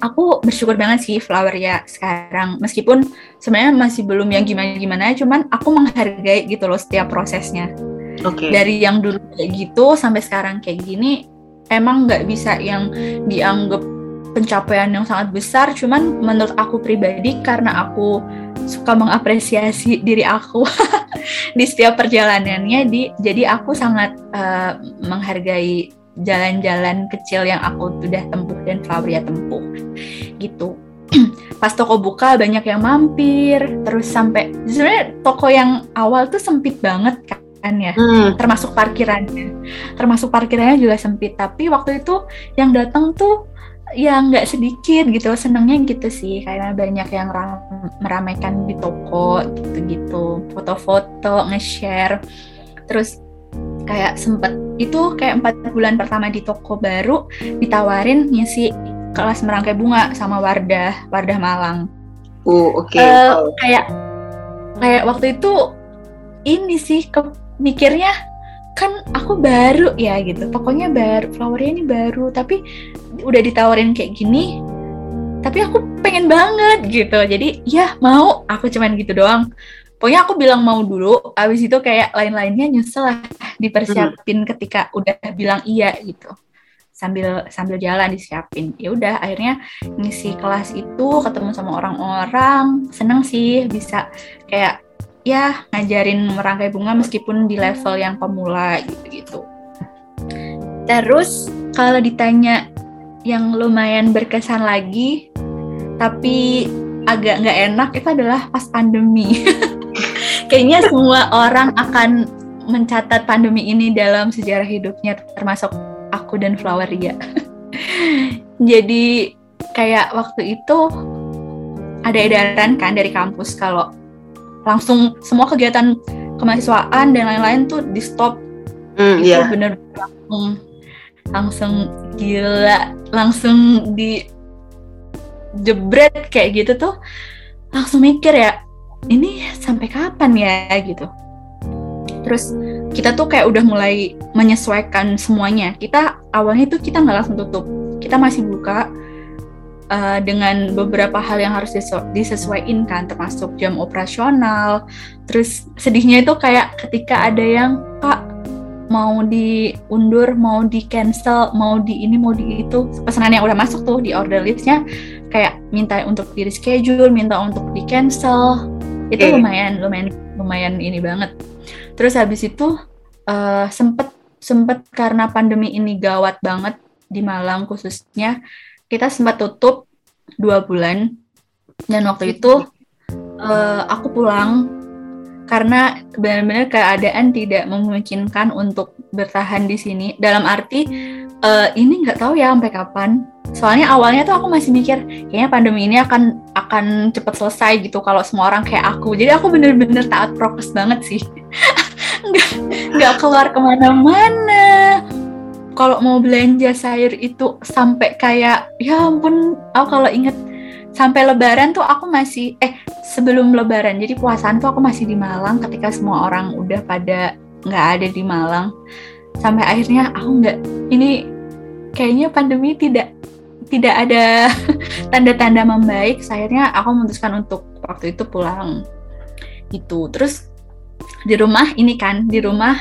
aku bersyukur banget sih flower ya sekarang. Meskipun sebenarnya masih belum yang gimana-gimana cuman aku menghargai gitu loh setiap prosesnya. Oke. dari yang dulu kayak gitu sampai sekarang kayak gini emang nggak bisa yang dianggap pencapaian yang sangat besar. Cuman menurut aku pribadi karena aku suka mengapresiasi diri aku <laughs> di setiap perjalanannya di jadi aku sangat eh, menghargai jalan-jalan kecil yang aku sudah tempuh dan Fabria tempuh. Gitu. <clears throat> Pas toko buka banyak yang mampir terus sampai sebenarnya toko yang awal tuh sempit banget kan ya. Hmm, termasuk parkirannya. Termasuk parkirannya juga sempit. Tapi waktu itu yang datang tuh ya nggak sedikit gitu. Senengnya gitu sih karena banyak yang ram- meramaikan di toko gitu-gitu. Foto-foto nge-share. Terus kayak sempet itu kayak empat bulan pertama di toko baru ditawarin ngisi kelas merangkai bunga sama Wardah Wardah Malang uh, oke. Eh, Wow. kayak kayak waktu itu ini sih ke mikirnya kan aku baru ya gitu pokoknya baru flowernya ini baru tapi udah ditawarin kayak gini tapi aku pengen banget gitu jadi ya mau aku cuman gitu doang pokoknya aku bilang mau dulu abis itu kayak lain-lainnya nyesel lah dipersiapin ketika udah bilang iya gitu. Sambil sambil jalan disiapin. Ya udah akhirnya ngisi kelas itu ketemu sama orang-orang. Seneng sih bisa kayak ya ngajarin merangkai bunga meskipun di level yang pemula gitu-gitu. Terus kalau ditanya yang lumayan berkesan lagi tapi agak nggak enak itu adalah pas pandemi <laughs> kayaknya semua orang akan mencatat pandemi ini dalam sejarah hidupnya termasuk aku dan Floweria <laughs> jadi kayak waktu itu ada edaran kan dari kampus kalau langsung semua kegiatan kemahasiswaan dan lain-lain tuh di stop Hmm, itu iya. bener langsung langsung gila langsung di jebret kayak gitu tuh. Langsung mikir ya ini sampai kapan ya gitu. Terus kita tuh kayak udah mulai menyesuaikan semuanya. Kita awalnya tuh kita nggak langsung tutup. Kita masih buka uh, dengan beberapa hal yang harus disesu disesuaikan kan termasuk jam operasional. Terus sedihnya itu kayak ketika ada yang pak mau diundur mau di cancel mau di ini mau di itu. Pesanan yang udah masuk tuh di order listnya kayak minta untuk di reschedule minta untuk di cancel itu lumayan lumayan lumayan ini banget. Terus habis itu uh, sempet sempet karena pandemi ini gawat banget di Malang khususnya kita sempat tutup dua bulan. Dan waktu itu uh, aku pulang karena benar-benar keadaan tidak memungkinkan untuk bertahan di sini. Dalam arti uh, ini nggak tahu ya sampai kapan. Soalnya awalnya tuh aku masih mikir kayaknya pandemi ini akan akan cepat selesai gitu kalau semua orang kayak aku. Jadi aku bener-bener taat prokes banget sih. <laughs> Nggak nggak keluar ke mana-mana. Kalau mau belanja sayur itu sampai kayak ya ampun aku kalau inget sampai lebaran tuh aku masih eh sebelum lebaran jadi puasaan tuh aku masih di Malang ketika semua orang udah pada nggak ada di Malang. Sampai akhirnya aku nggak ini kayaknya pandemi tidak tidak ada <laughs> tanda-tanda membaik. Akhirnya aku memutuskan untuk waktu itu pulang. Gitu. Terus di rumah ini kan di rumah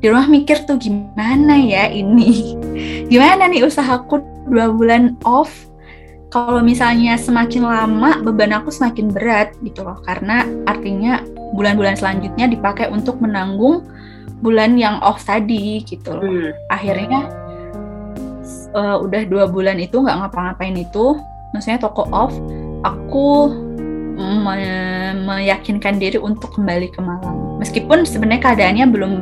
di rumah mikir tuh gimana ya ini? <laughs> Gimana nih usahaku dua bulan off kalau misalnya semakin lama beban aku semakin berat gitu loh karena artinya bulan-bulan selanjutnya dipakai untuk menanggung bulan yang off tadi gitu loh. Hmm. akhirnya uh, udah dua bulan itu nggak ngapa-ngapain itu maksudnya toko off aku me- meyakinkan diri untuk kembali ke Malang. Meskipun sebenarnya keadaannya belum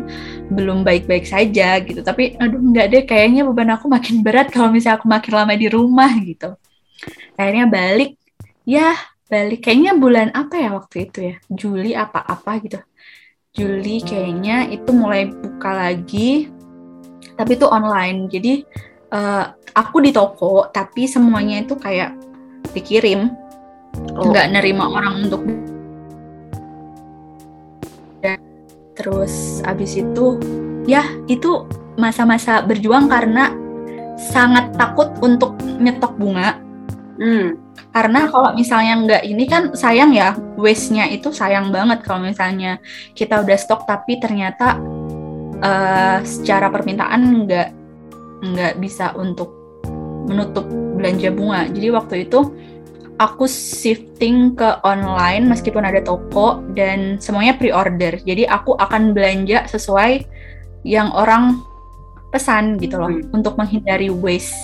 belum baik-baik saja gitu tapi aduh nggak deh kayaknya beban aku makin berat kalau misalnya aku makin lama di rumah gitu akhirnya balik. Ya balik. Kayaknya bulan apa ya waktu itu ya? Juli apa-apa gitu. Juli kayaknya itu mulai buka lagi. Tapi itu online. Jadi eh, aku di toko tapi semuanya itu kayak dikirim. Oh. nggak nerima orang untuk terus abis itu ya itu masa-masa berjuang karena sangat takut untuk nyetok bunga Hmm. karena kalau misalnya nggak ini kan sayang ya waste-nya itu sayang banget kalau misalnya kita udah stok tapi ternyata eh, secara permintaan nggak nggak bisa untuk menutup belanja bunga jadi waktu itu aku shifting ke online meskipun ada toko dan semuanya pre-order jadi aku akan belanja sesuai yang orang pesan gitu loh Hmm. untuk menghindari waste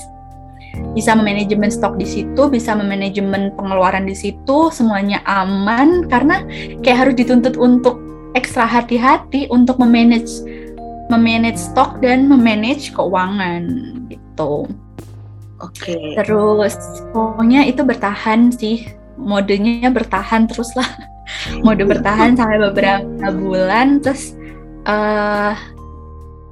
bisa memanajemen stok di situ, bisa memanajemen pengeluaran di situ, semuanya aman karena kayak harus dituntut untuk ekstra hati-hati untuk memanage memanage stok dan memanage keuangan gitu. Oke. Terus pokoknya itu bertahan sih, modenya bertahan terus lah. <laughs> Mode bertahan sampai beberapa bulan terus eh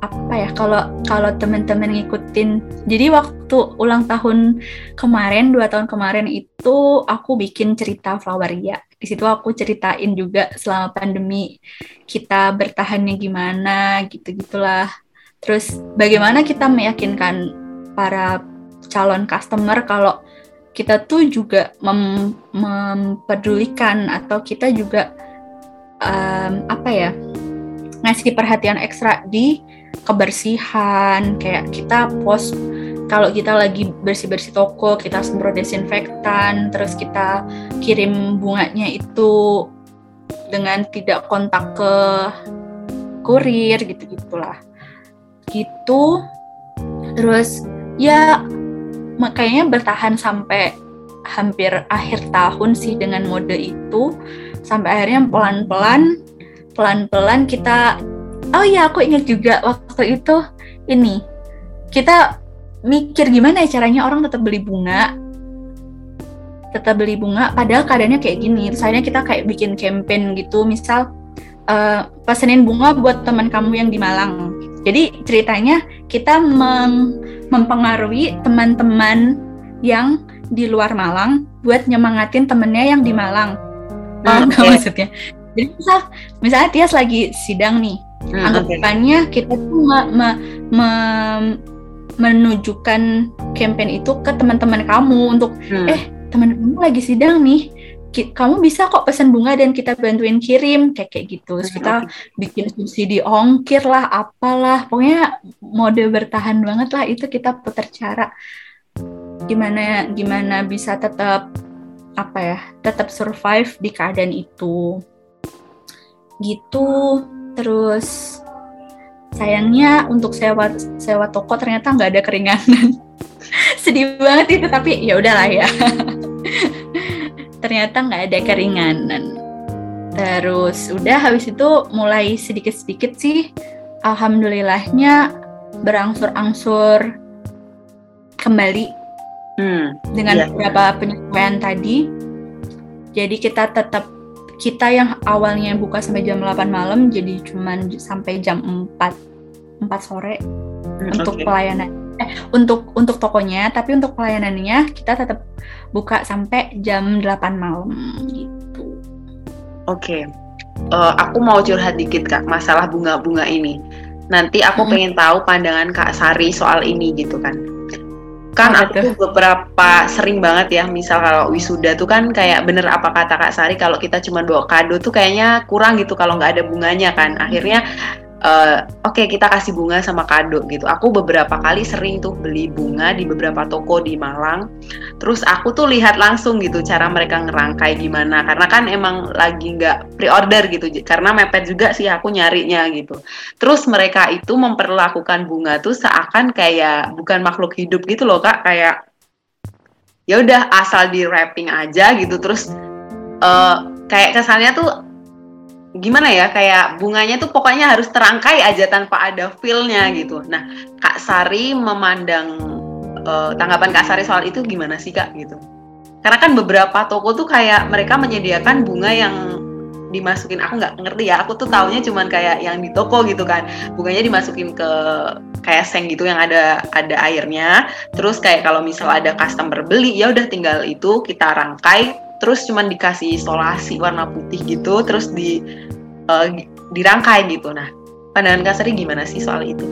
apa ya kalau kalau teman-teman ngikutin jadi waktu ulang tahun kemarin dua tahun kemarin itu aku bikin cerita Floweria. Di situ aku ceritain juga selama pandemi kita bertahannya gimana gitu gitulah terus bagaimana kita meyakinkan para calon customer kalau kita tuh juga mem- mempedulikan atau kita juga em, apa ya ngasih perhatian ekstra di kebersihan kayak kita post kalau kita lagi bersih-bersih toko kita semprot desinfektan terus kita kirim bunganya itu dengan tidak kontak ke kurir gitu gitulah gitu. Terus ya makanya bertahan sampai hampir akhir tahun sih dengan mode itu. Sampai akhirnya pelan-pelan pelan-pelan kita oh iya aku ingat juga waktu itu ini kita mikir gimana ya caranya orang tetap beli bunga tetap beli bunga padahal keadaannya kayak gini terus akhirnya kita kayak bikin campaign gitu misal eh, pesenin bunga buat teman kamu yang di Malang. Jadi ceritanya kita mem mempengaruhi teman-teman yang di luar Malang buat nyemangatin temennya yang di Malang. Hmm, oke. maksudnya? Jadi misal, misalnya Tias lagi sidang nih, Hmm, anggapannya kita tuh me- me- me- menunjukkan campaign itu ke teman-teman kamu untuk Hmm. eh teman kamu lagi sidang nih. Kamu bisa kok pesan bunga dan kita bantuin kirim. Kayak kayak gitu. Terus Hmm, kita bikin subsidi ongkir lah apalah. Pokoknya mode bertahan banget lah itu kita putar cara. Gimana gimana bisa tetap apa ya tetap survive di keadaan itu. Gitu terus sayangnya untuk sewa sewa toko ternyata nggak ada keringanan <laughs> sedih banget itu tapi ya udahlah ya <laughs> ternyata nggak ada keringanan terus udah habis itu mulai sedikit-sedikit sih alhamdulillahnya berangsur-angsur kembali Hmm, dengan Iya. beberapa penyesuaian tadi. Jadi kita tetap kita yang awalnya buka sampai jam 8 malam jadi cuman sampai jam 4 4 sore hmm, untuk pelayanan eh untuk untuk tokonya tapi untuk pelayanannya kita tetap buka sampai jam 8 malam gitu. Oke, Eh, aku mau curhat dikit kak masalah bunga-bunga ini. Nanti aku Mm-mm. pengen tahu pandangan kak Sari soal ini gitu kan. Kan Apa aku tuh beberapa sering banget ya, misal kalau wisuda tuh kan kayak bener apa kata kak Sari kalau kita cuma bawa kado tuh kayaknya kurang gitu kalau nggak ada bunganya kan. Akhirnya eh, oke kita kasih bunga sama kado gitu. Aku beberapa kali sering tuh beli bunga di beberapa toko di Malang. Terus aku tuh lihat langsung gitu cara mereka ngerangkai gimana karena kan emang lagi nggak pre-order gitu karena mepet juga sih aku nyarinya gitu. Terus mereka itu memperlakukan bunga tuh seakan kayak bukan makhluk hidup gitu loh kak kayak ya udah asal di wrapping aja gitu terus eh, kayak kesannya tuh gimana ya kayak bunganya tuh pokoknya harus terangkai aja tanpa ada feel-nya gitu. Nah Kak Sari memandang eh, tanggapan Kak Sari soal itu gimana sih Kak gitu? Karena kan beberapa toko tuh kayak mereka menyediakan bunga yang dimasukin aku nggak ngerti ya aku tuh taunya cuman kayak yang di toko gitu kan bunganya dimasukin ke kayak seng gitu yang ada ada airnya terus kayak kalau misal ada customer beli ya udah tinggal itu kita rangkai terus cuman dikasih isolasi warna putih gitu terus di eh, dirangkai gitu nah pandangan Kak Sari gimana sih soal itu?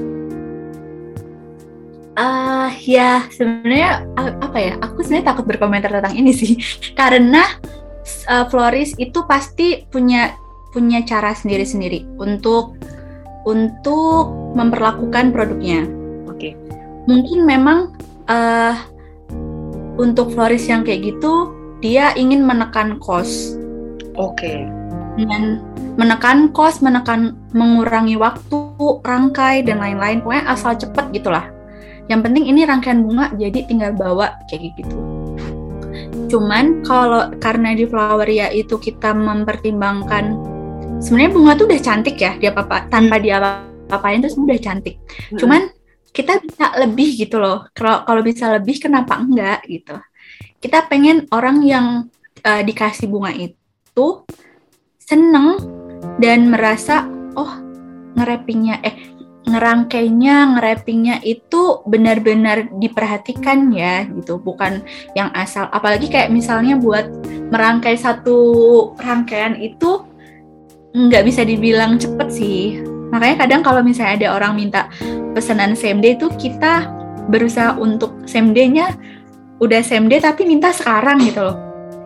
Ah ya sebenarnya apa ya? Aku sebenarnya takut berkomentar tentang ini sih <laughs> karena uh, florist itu pasti punya punya cara sendiri-sendiri untuk untuk memperlakukan produknya. Oke. Mungkin memang eh untuk florist yang kayak gitu dia ingin menekan cost Oke. dengan menekan cost, menekan mengurangi waktu, rangkai dan lain-lain. Pokoknya asal cepet gitulah. Yang penting ini rangkaian bunga jadi tinggal bawa kayak gitu. Cuman kalau karena di Floweria itu kita mempertimbangkan sebenarnya bunga tuh udah cantik ya, dia apa tanpa dia apa-apain sebenarnya udah cantik. Cuman kita bisa lebih gitu loh. Kalau kalau bisa lebih kenapa enggak gitu. Kita pengen orang yang eh, dikasih bunga itu seneng dan merasa oh ngerepingnya eh ngerangkainya ngerepingnya itu benar-benar diperhatikan ya gitu. Bukan yang asal. Apalagi kayak misalnya buat merangkai satu rangkaian itu nggak bisa dibilang cepet sih. Makanya kadang kalau misalnya ada orang minta pesanan same day itu kita berusaha untuk same day-nya udah day tapi minta sekarang gitu loh.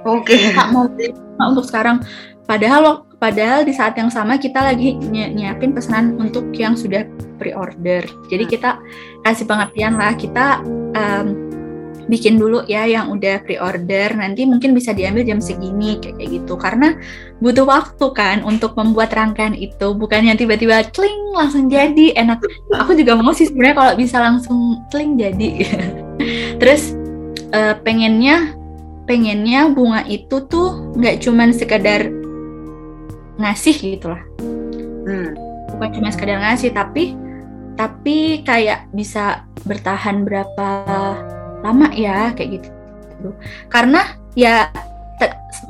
Oke. Kak mau beli untuk sekarang. Padahal lo padahal di saat yang sama kita lagi ny- nyiapin pesanan untuk yang sudah pre-order. Jadi kita kasih pengertian lah kita em, bikin dulu ya yang udah pre-order. Nanti mungkin bisa diambil jam segini kayak gitu. Karena butuh waktu kan untuk membuat rangkaian itu. Bukan yang tiba-tiba cling langsung jadi. Enak. Aku juga mau sih sebenarnya kalau bisa langsung cling jadi. <laughs> Terus eh, pengennya pengennya bunga itu tuh nggak cuman sekedar ngasih gitu lah. Hmm. bukan cuma sekedar ngasih tapi tapi kayak bisa bertahan berapa lama ya kayak gitu. Karena ya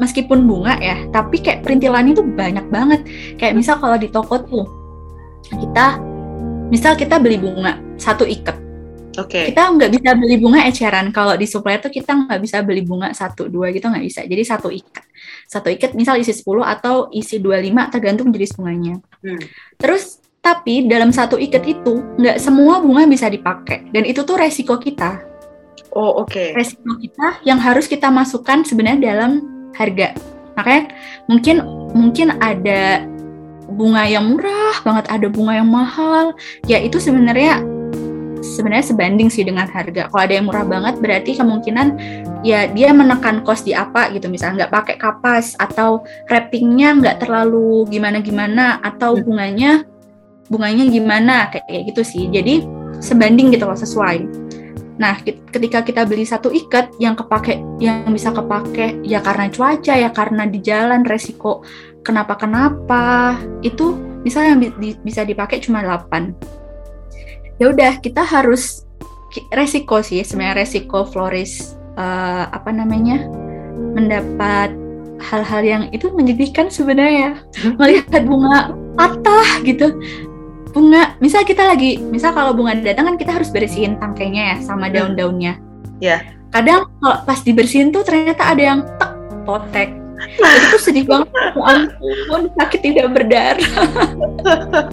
meskipun bunga ya tapi kayak perintilannya tuh banyak banget. Kayak misal kalau di toko tuh kita misal kita beli bunga satu ikat Oke. kita nggak bisa beli bunga eceran. Kalau di supplier tuh kita nggak bisa beli bunga satu dua gitu nggak bisa. Jadi satu ikat. Satu ikat misal isi 10 atau isi 25 tergantung jenis bunganya. Hmm. terus tapi dalam satu ikat itu nggak semua bunga bisa dipakai. Dan itu tuh resiko kita. Oh, oke. resiko kita yang harus kita masukkan sebenarnya dalam harga. Makanya mungkin mungkin ada bunga yang murah banget ada bunga yang mahal. Ya itu sebenarnya sebenarnya sebanding sih dengan harga kalau ada yang murah banget berarti kemungkinan ya dia menekan cost di apa gitu misalnya nggak pakai kapas atau wrappingnya nggak terlalu gimana gimana atau Hmm. bunganya bunganya gimana kayak kayak gitu sih jadi sebanding gitu loh sesuai Nah, ketika kita beli satu ikat yang kepake, yang bisa kepake ya karena cuaca, ya karena di jalan resiko kenapa-kenapa, itu misalnya yang bisa dipakai cuma 8. Ya udah, kita harus resiko sih sebenarnya resiko floris eh, apa namanya? mendapat hal-hal yang itu menyedihkan sebenarnya melihat bunga patah gitu bunga misal kita lagi misal kalau bunga datang kan kita harus bersihin tangkainya ya sama Hmm. daun-daunnya Ya. kadang kalau pas dibersihin tuh ternyata ada yang tek potek itu tuh sedih banget ampun sakit tidak berdarah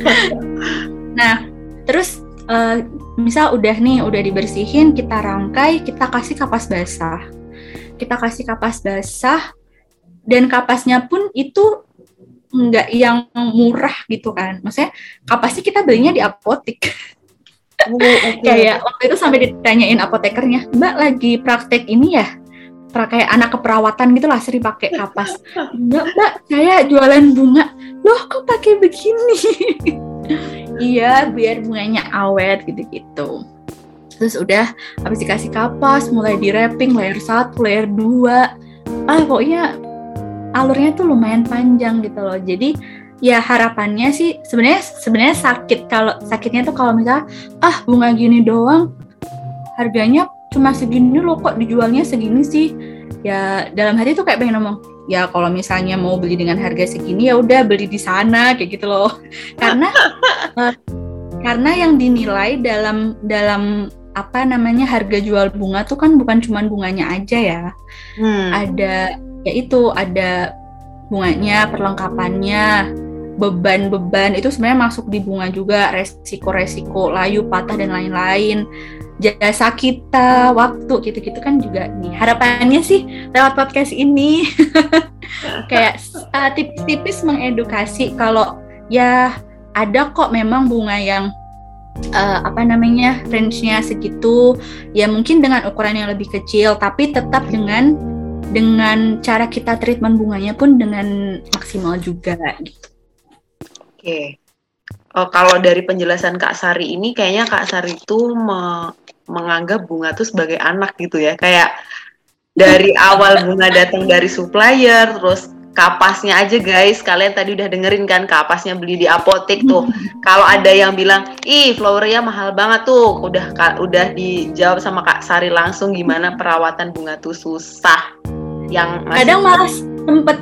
<laughs> nah terus eh, misal udah nih udah dibersihin kita rangkai kita kasih kapas basah. Kita kasih kapas basah dan kapasnya pun itu nggak yang murah gitu kan. Maksudnya kapasnya kita belinya di apotek. Oh, oke. <laughs> kayak waktu itu sampai ditanyain apotekernya mbak lagi praktek ini ya kayak anak keperawatan gitu lah sering pakai kapas. Enggak mbak saya jualan bunga. Loh kok pakai begini? <laughs> Iya biar bunganya awet gitu-gitu. Terus udah habis dikasih kapas mulai di wrapping layer satu layer dua. Ah pokoknya alurnya tuh lumayan panjang gitu loh. Jadi ya harapannya sih sebenarnya sebenarnya sakit kalau sakitnya tuh kalau misalnya ah bunga gini doang harganya cuma segini loh kok dijualnya segini sih. Ya dalam hati tuh kayak pengen ngomong ya kalau misalnya mau beli dengan harga segini ya udah beli di sana kayak gitu loh. <laughs> Karena eh, karena yang dinilai dalam dalam apa namanya harga jual bunga tuh kan bukan cuma bunganya aja ya. Hmm. ada ya itu ada bunganya perlengkapannya beban-beban itu sebenarnya masuk di bunga juga resiko-resiko layu patah dan lain-lain. Jasa kita waktu gitu-gitu kan juga nih. Harapannya sih lewat podcast ini. <laughs> Kayak uh, tipis-tipis mengedukasi kalau ya ada kok memang bunga yang uh, apa namanya range-nya segitu. Ya mungkin dengan ukuran yang lebih kecil tapi tetap dengan dengan cara kita treatment bunganya pun dengan maksimal juga gitu. Oke. Oh, kalau dari penjelasan Kak Sari ini kayaknya Kak Sari itu me- menganggap bunga tuh sebagai anak gitu ya. Kayak dari awal bunga datang dari supplier, terus kapasnya aja guys. Kalian tadi udah dengerin kan kapasnya beli di apotek tuh. <laughs> Kalau ada yang bilang, "Ih, flowernya mahal banget tuh." Udah udah dijawab sama Kak Sari langsung gimana perawatan bunga tuh susah. Yang masih- Kadang malah sempet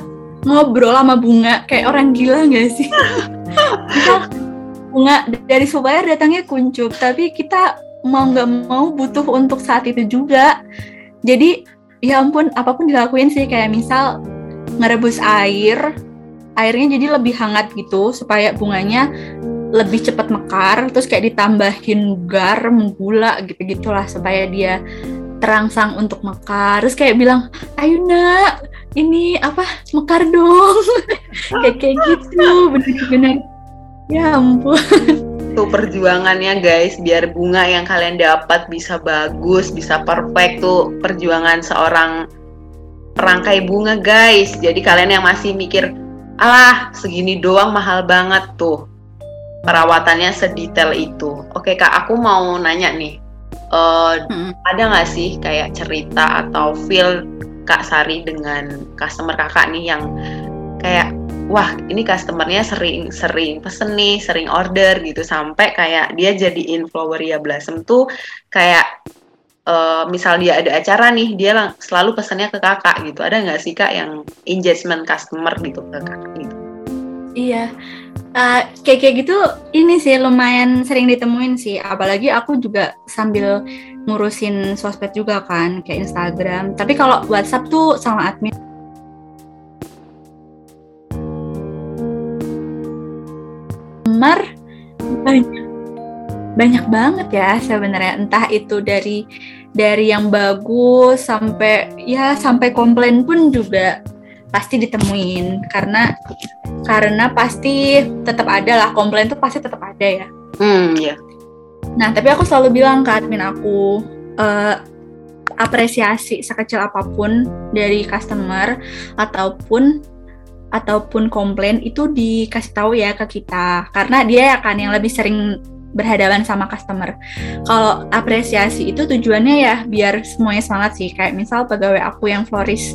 ngobrol sama bunga kayak orang gila nggak sih? Bunga dari supplier datangnya kuncup, tapi kita mau nggak mau butuh untuk saat itu juga. Jadi ya ampun apa pun dilakuin sih kayak misal ngerebus air, airnya jadi lebih hangat gitu supaya bunganya lebih cepat mekar, terus kayak ditambahin garam, gula gitu-gitulah supaya dia terangsang untuk mekar. Terus kayak bilang, ayo nak, ini apa? Mekar dong, <laughs> kayak kayak gitu, bener-bener. Ya ampun. tuh perjuangannya guys. Biar bunga yang kalian dapat bisa bagus bisa perfect tuh perjuangan seorang perangkai bunga guys. Jadi kalian yang masih mikir alah segini doang mahal banget tuh. Perawatannya sedetail itu. Oke kak aku mau nanya nih. Eh, Mm. ada nggak sih kayak cerita atau feel kak Sari dengan customer kakak nih yang kayak wah ini customernya sering sering pesen nih sering order gitu. Sampai kayak dia jadiin Floweria Blossom tuh kayak eh, misal dia ada acara nih dia selalu pesennya ke kakak gitu. Ada nggak sih kak yang engagement customer gitu ke kakak gitu? Iya, Uh, kayak kayak gitu ini sih lumayan sering ditemuin sih. Apalagi aku juga sambil ngurusin sosmed juga kan kayak Instagram. Tapi kalau WhatsApp tuh sama admin. Mar banyak banyak banget ya sebenarnya. Entah itu dari dari yang bagus sampai ya sampai komplain pun juga pasti ditemuin karena karena pasti tetap ada lah komplain tuh pasti tetap ada ya. Hmm, ya. Nah, tapi aku selalu bilang ke admin aku uh, apresiasi sekecil apa pun dari customer ataupun ataupun komplain itu dikasih tahu ya ke kita karena dia akan yang lebih sering berhadapan sama customer. Kalau apresiasi itu tujuannya ya biar semuanya semangat sih. Kayak misal pegawai aku yang florist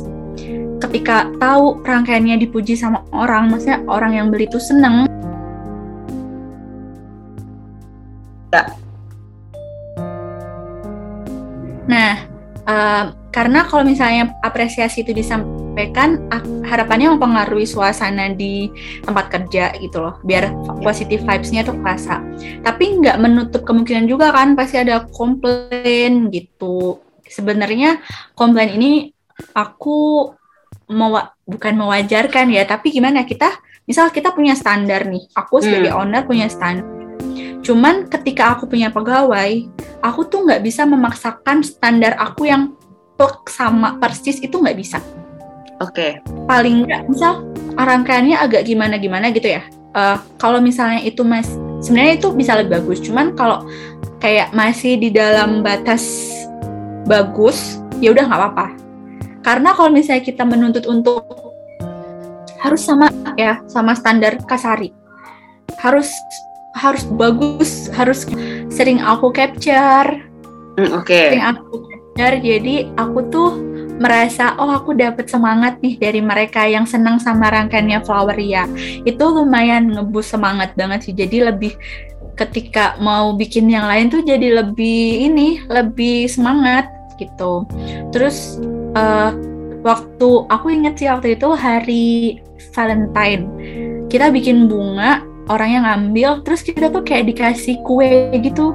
ketika tahu rangkaiannya dipuji sama orang, maksudnya orang yang beli itu seneng. Nah, uh, karena kalau misalnya apresiasi itu disampaikan, harapannya mempengaruhi suasana di tempat kerja gitu loh, biar positif vibes-nya tuh kerasa. Tapi nggak menutup kemungkinan juga kan, pasti ada komplain gitu. Sebenarnya komplain ini aku mewa bukan mewajarkan ya, tapi gimana kita misal kita punya standar nih, aku sebagai hmm. owner punya standar. Cuman ketika aku punya pegawai, aku tuh nggak bisa memaksakan standar aku yang plek sama persis itu nggak bisa. Oke. Okay. Paling nggak misal rangkaiannya agak gimana-gimana gitu ya. Uh, kalau misalnya itu mas, sebenarnya itu bisa lebih bagus. Cuman kalau kayak masih di dalam batas bagus, ya udah nggak apa-apa karena kalau misalnya kita menuntut untuk harus sama ya, sama standar Kasari. Harus harus bagus, harus sering aku capture. Mm, Oke. Okay. Sering aku capture, jadi aku tuh merasa oh aku dapat semangat nih dari mereka yang senang sama rangkaiannya Floweria. Itu lumayan ngebus semangat banget sih. Jadi lebih ketika mau bikin yang lain tuh jadi lebih ini, lebih semangat gitu. Terus uh, waktu aku inget sih waktu itu hari Valentine. Kita bikin bunga orang yang ngambil terus kita tuh kayak dikasih kue gitu.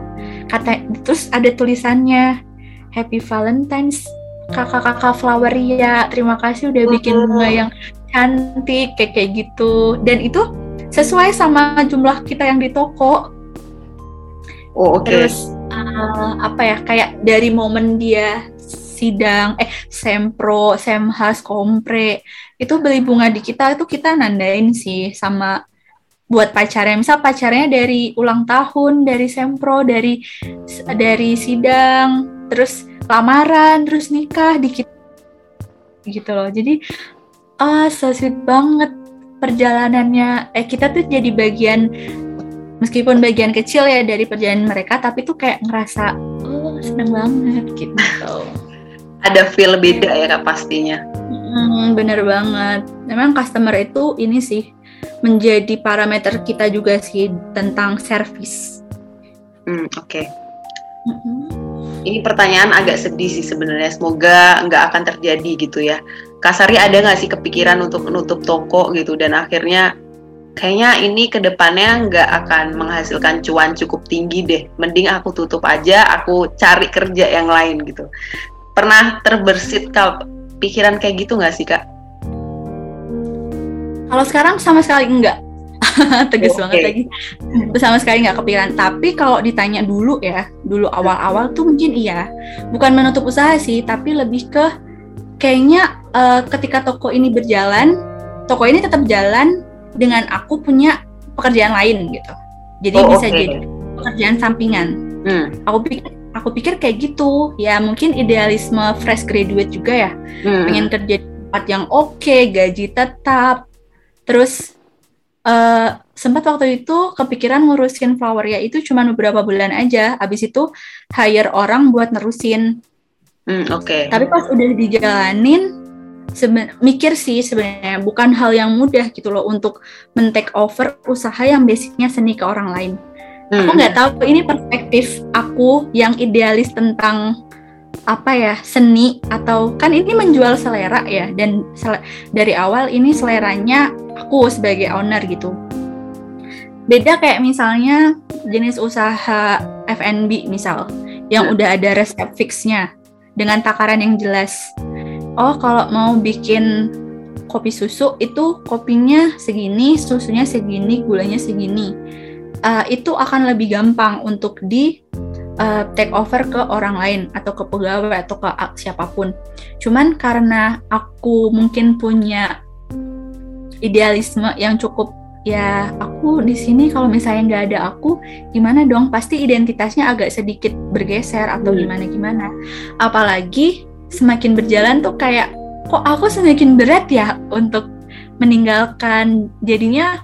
Kata terus ada tulisannya Happy Valentine's kakak-kakak Floweria terima kasih udah bikin bunga yang cantik kayak kayak gitu. Dan itu sesuai sama jumlah kita yang di toko. Oh oke. Okay. terus uh, apa ya kayak dari momen dia sidang, eh sempro, semhas, kompre, itu beli bunga di kita itu kita nandain sih sama buat pacarnya. Misal pacarnya dari ulang tahun, dari sempro, dari dari sidang, terus lamaran, terus nikah di kita gitu loh. Jadi ah uh, so sweet banget perjalanannya. Eh kita tuh jadi bagian meskipun bagian kecil ya dari perjalanan mereka, tapi tuh kayak ngerasa oh seneng banget gitu ada feel beda ya kak pastinya. Hmm, bener banget. Memang customer itu ini sih menjadi parameter kita juga sih tentang service. Hmm, Oke. Okay. Ini pertanyaan agak sedih sih sebenarnya. Semoga nggak akan terjadi gitu ya. Kasari ada nggak sih kepikiran untuk menutup toko gitu dan akhirnya kayaknya ini ke depannya nggak akan menghasilkan cuan cukup tinggi deh. Mending aku tutup aja, aku cari kerja yang lain gitu pernah terbersit kak pikiran kayak gitu nggak sih kak? Kalau sekarang sama sekali enggak. <laughs> Tegas okay. banget lagi. Sama sekali nggak kepikiran. Tapi kalau ditanya dulu ya, dulu awal-awal tuh mungkin iya. Bukan menutup usaha sih, tapi lebih ke kayaknya uh, ketika toko ini berjalan, toko ini tetap jalan dengan aku punya pekerjaan lain gitu. Jadi oh, bisa okay. jadi pekerjaan sampingan. Hmm. Aku pikir aku pikir kayak gitu. Ya mungkin idealisme fresh graduate juga ya. Hmm. pengen kerja di tempat yang oke okay, gaji tetap. Terus uh, sempat waktu itu kepikiran ngurusin flower ya itu cuma beberapa bulan aja. Habis itu hire orang buat nerusin. Hmm, oke. Okay. tapi pas udah dijalanin seben mikir sih sebenarnya bukan hal yang mudah gitu loh untuk men-take over usaha yang basicnya seni ke orang lain Hmm. Aku nggak tahu ini perspektif aku yang idealis tentang apa ya seni atau kan ini menjual selera ya dan sele dari awal ini seleranya aku sebagai owner gitu. beda kayak misalnya jenis usaha F&B misal yang Hmm. udah ada resep fixnya dengan takaran yang jelas. Oh, kalau mau bikin kopi susu itu kopinya segini, susunya segini, gulanya segini. Uh, itu akan lebih gampang untuk di uh, take over ke orang lain atau ke pegawai atau ke a- siapa pun. Cuman karena aku mungkin punya idealisme yang cukup ya aku di sini kalau misalnya nggak ada aku gimana dong pasti identitasnya agak sedikit bergeser atau Hmm. gimana gimana apalagi semakin berjalan tuh kayak kok aku semakin berat ya untuk meninggalkan jadinya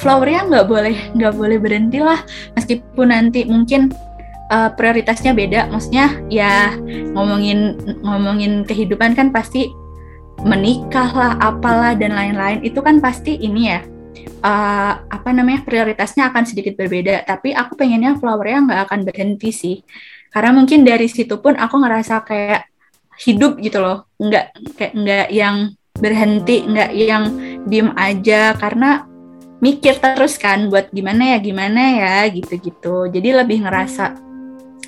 flowernya nggak boleh nggak boleh berhenti lah. Meskipun nanti mungkin uh, prioritasnya beda. Maksudnya ya ngomongin ngomongin kehidupan kan pasti menikah lah apalah dan lain-lain. Itu kan pasti ini ya uh, apa namanya prioritasnya akan sedikit berbeda. Tapi aku pengennya flowernya nggak akan berhenti sih. Karena mungkin dari situ pun aku ngerasa kayak hidup gitu loh. Nggak kayak nggak yang berhenti nggak yang diem aja. Karena mikir terus kan buat gimana ya gimana ya gitu-gitu. Jadi lebih ngerasa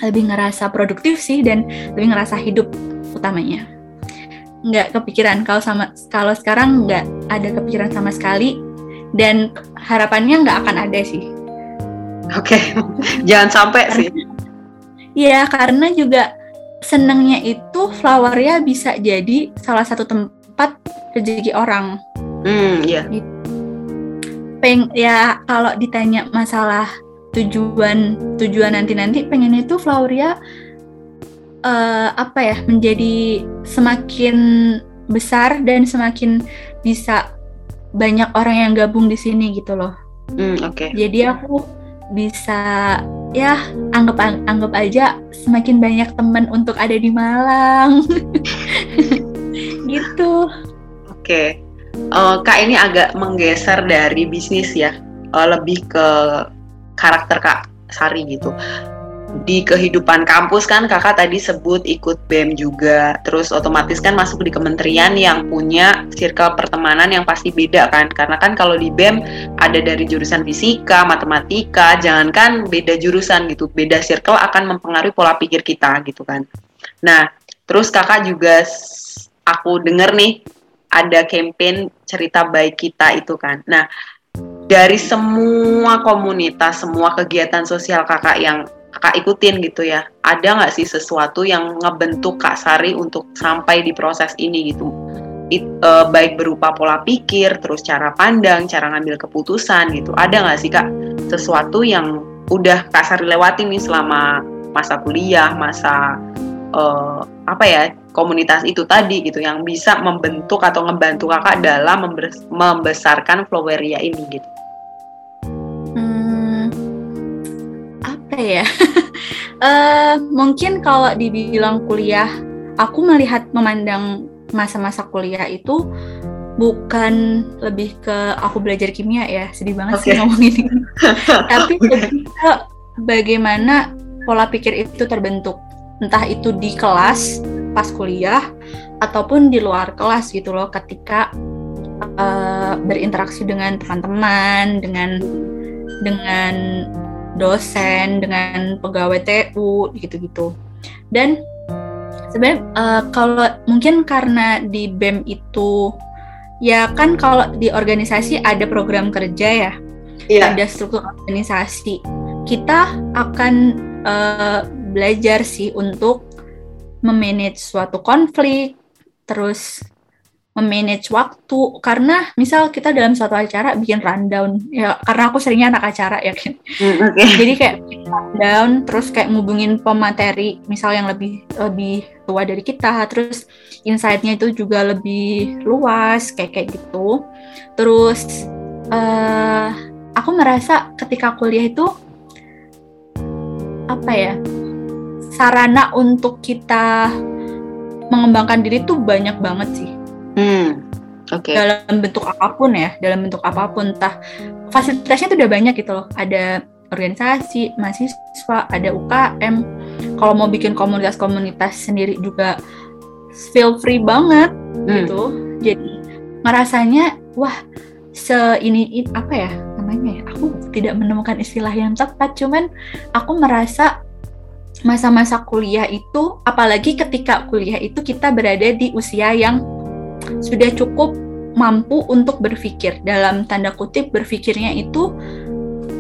lebih ngerasa produktif sih dan lebih ngerasa hidup utamanya. Nggak kepikiran kalau sama kalau sekarang nggak ada kepikiran sama sekali dan harapannya nggak akan ada sih. Oke, <laughs> jangan sampai sih. Iya karena juga senangnya itu flowernya bisa jadi salah satu tempat rezeki orang. Hmm, iya. Peng ya kalau ditanya masalah tujuan tujuan nanti nanti pengennya itu Floweria eh, apa ya menjadi semakin besar dan semakin bisa banyak orang yang gabung di sini gitu loh Hmm, oke. jadi aku bisa ya anggap anggap aja semakin banyak teman untuk ada di Malang <laughs> gitu Oke. Eh, Kak ini agak menggeser dari bisnis ya. Eh, lebih ke karakter Kak Sari gitu. Di kehidupan kampus kan kakak tadi sebut ikut BEM juga, terus otomatis kan masuk di kementerian yang punya circle pertemanan yang pasti beda kan, karena kan kalau di BEM ada dari jurusan fisika, matematika, jangankan beda jurusan gitu, beda circle akan mempengaruhi pola pikir kita gitu kan. Nah, terus kakak juga aku denger nih ada campaign cerita baik kita itu kan. Nah, dari semua komunitas, semua kegiatan sosial kakak yang kakak ikutin gitu ya, ada nggak sih sesuatu yang ngebentuk kak Sari untuk sampai di proses ini gitu? It- eh, baik berupa pola pikir, terus cara pandang, cara ngambil keputusan gitu. Ada nggak sih kak sesuatu yang udah kak Sari lewatin nih selama masa kuliah, masa eh, apa ya komunitas itu tadi gitu yang bisa membentuk atau ngebantu kakak dalam membes- membesarkan Floweria ini gitu. Hmm, apa ya? <laughs> Eh, mungkin kalau dibilang kuliah, aku melihat memandang masa-masa kuliah itu bukan lebih ke aku belajar kimia ya, sedih banget Oke. sih ngomongin ini. <laughs> Tapi lebih ke bagaimana pola pikir itu terbentuk, entah itu di kelas pas kuliah ataupun di luar kelas gitu loh, ketika eh, berinteraksi dengan teman-teman, dengan dengan dosen, dengan pegawai TU gitu-gitu. Dan sebenarnya eh, kalau mungkin karena di BEM itu ya kan kalau di organisasi ada program kerja ya, Iya. ada struktur organisasi. Kita akan eh, belajar sih untuk memanage suatu konflik, terus memanage waktu. Karena misal kita dalam suatu acara bikin rundown ya karena aku seringnya anak acara ya kan? Hmm, Oke. <laughs> jadi kayak rundown terus kayak ngubungin pemateri misal yang lebih lebih tua dari kita terus insight-nya itu juga lebih luas kayak kayak gitu. Terus eh aku merasa ketika kuliah itu apa ya sarana untuk kita mengembangkan diri tuh banyak banget sih Hmm. Oke. dalam bentuk apa pun ya, dalam bentuk apa pun, entah fasilitasnya tuh udah banyak gitu loh. Ada organisasi, mahasiswa, ada UKM. Kalau mau bikin komunitas-komunitas sendiri juga feel free banget Hmm. gitu. Jadi ngerasanya wah se ini apa ya namanya namanya ya aku tidak menemukan istilah yang tepat cuman aku merasa masa-masa kuliah itu apalagi ketika kuliah itu kita berada di usia yang sudah cukup mampu untuk berpikir dalam tanda kutip berpikirnya itu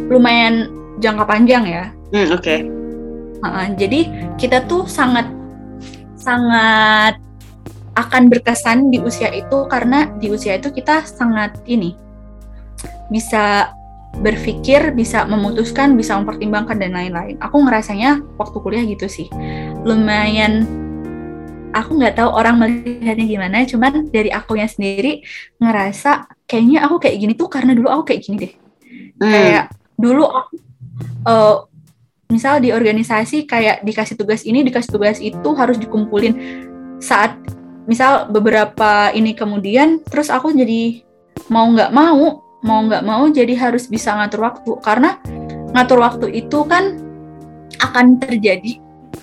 lumayan jangka panjang ya Hmm, Oke. Uh, jadi kita tuh sangat sangat akan berkesan di usia itu karena di usia itu kita sangat ini bisa berpikir, bisa memutuskan, bisa mempertimbangkan dan lain-lain. Aku ngerasanya waktu kuliah gitu sih, lumayan. Aku nggak tahu orang melihatnya gimana, cuman dari aku yang sendiri ngerasa kayaknya aku kayak gini tuh karena dulu aku kayak gini deh. Hmm. Kayak dulu aku eh, misal di organisasi kayak dikasih tugas ini, dikasih tugas itu harus dikumpulin saat misal beberapa ini kemudian terus aku jadi mau nggak mau mau nggak mau jadi harus bisa ngatur waktu. Karena ngatur waktu itu kan akan terjadi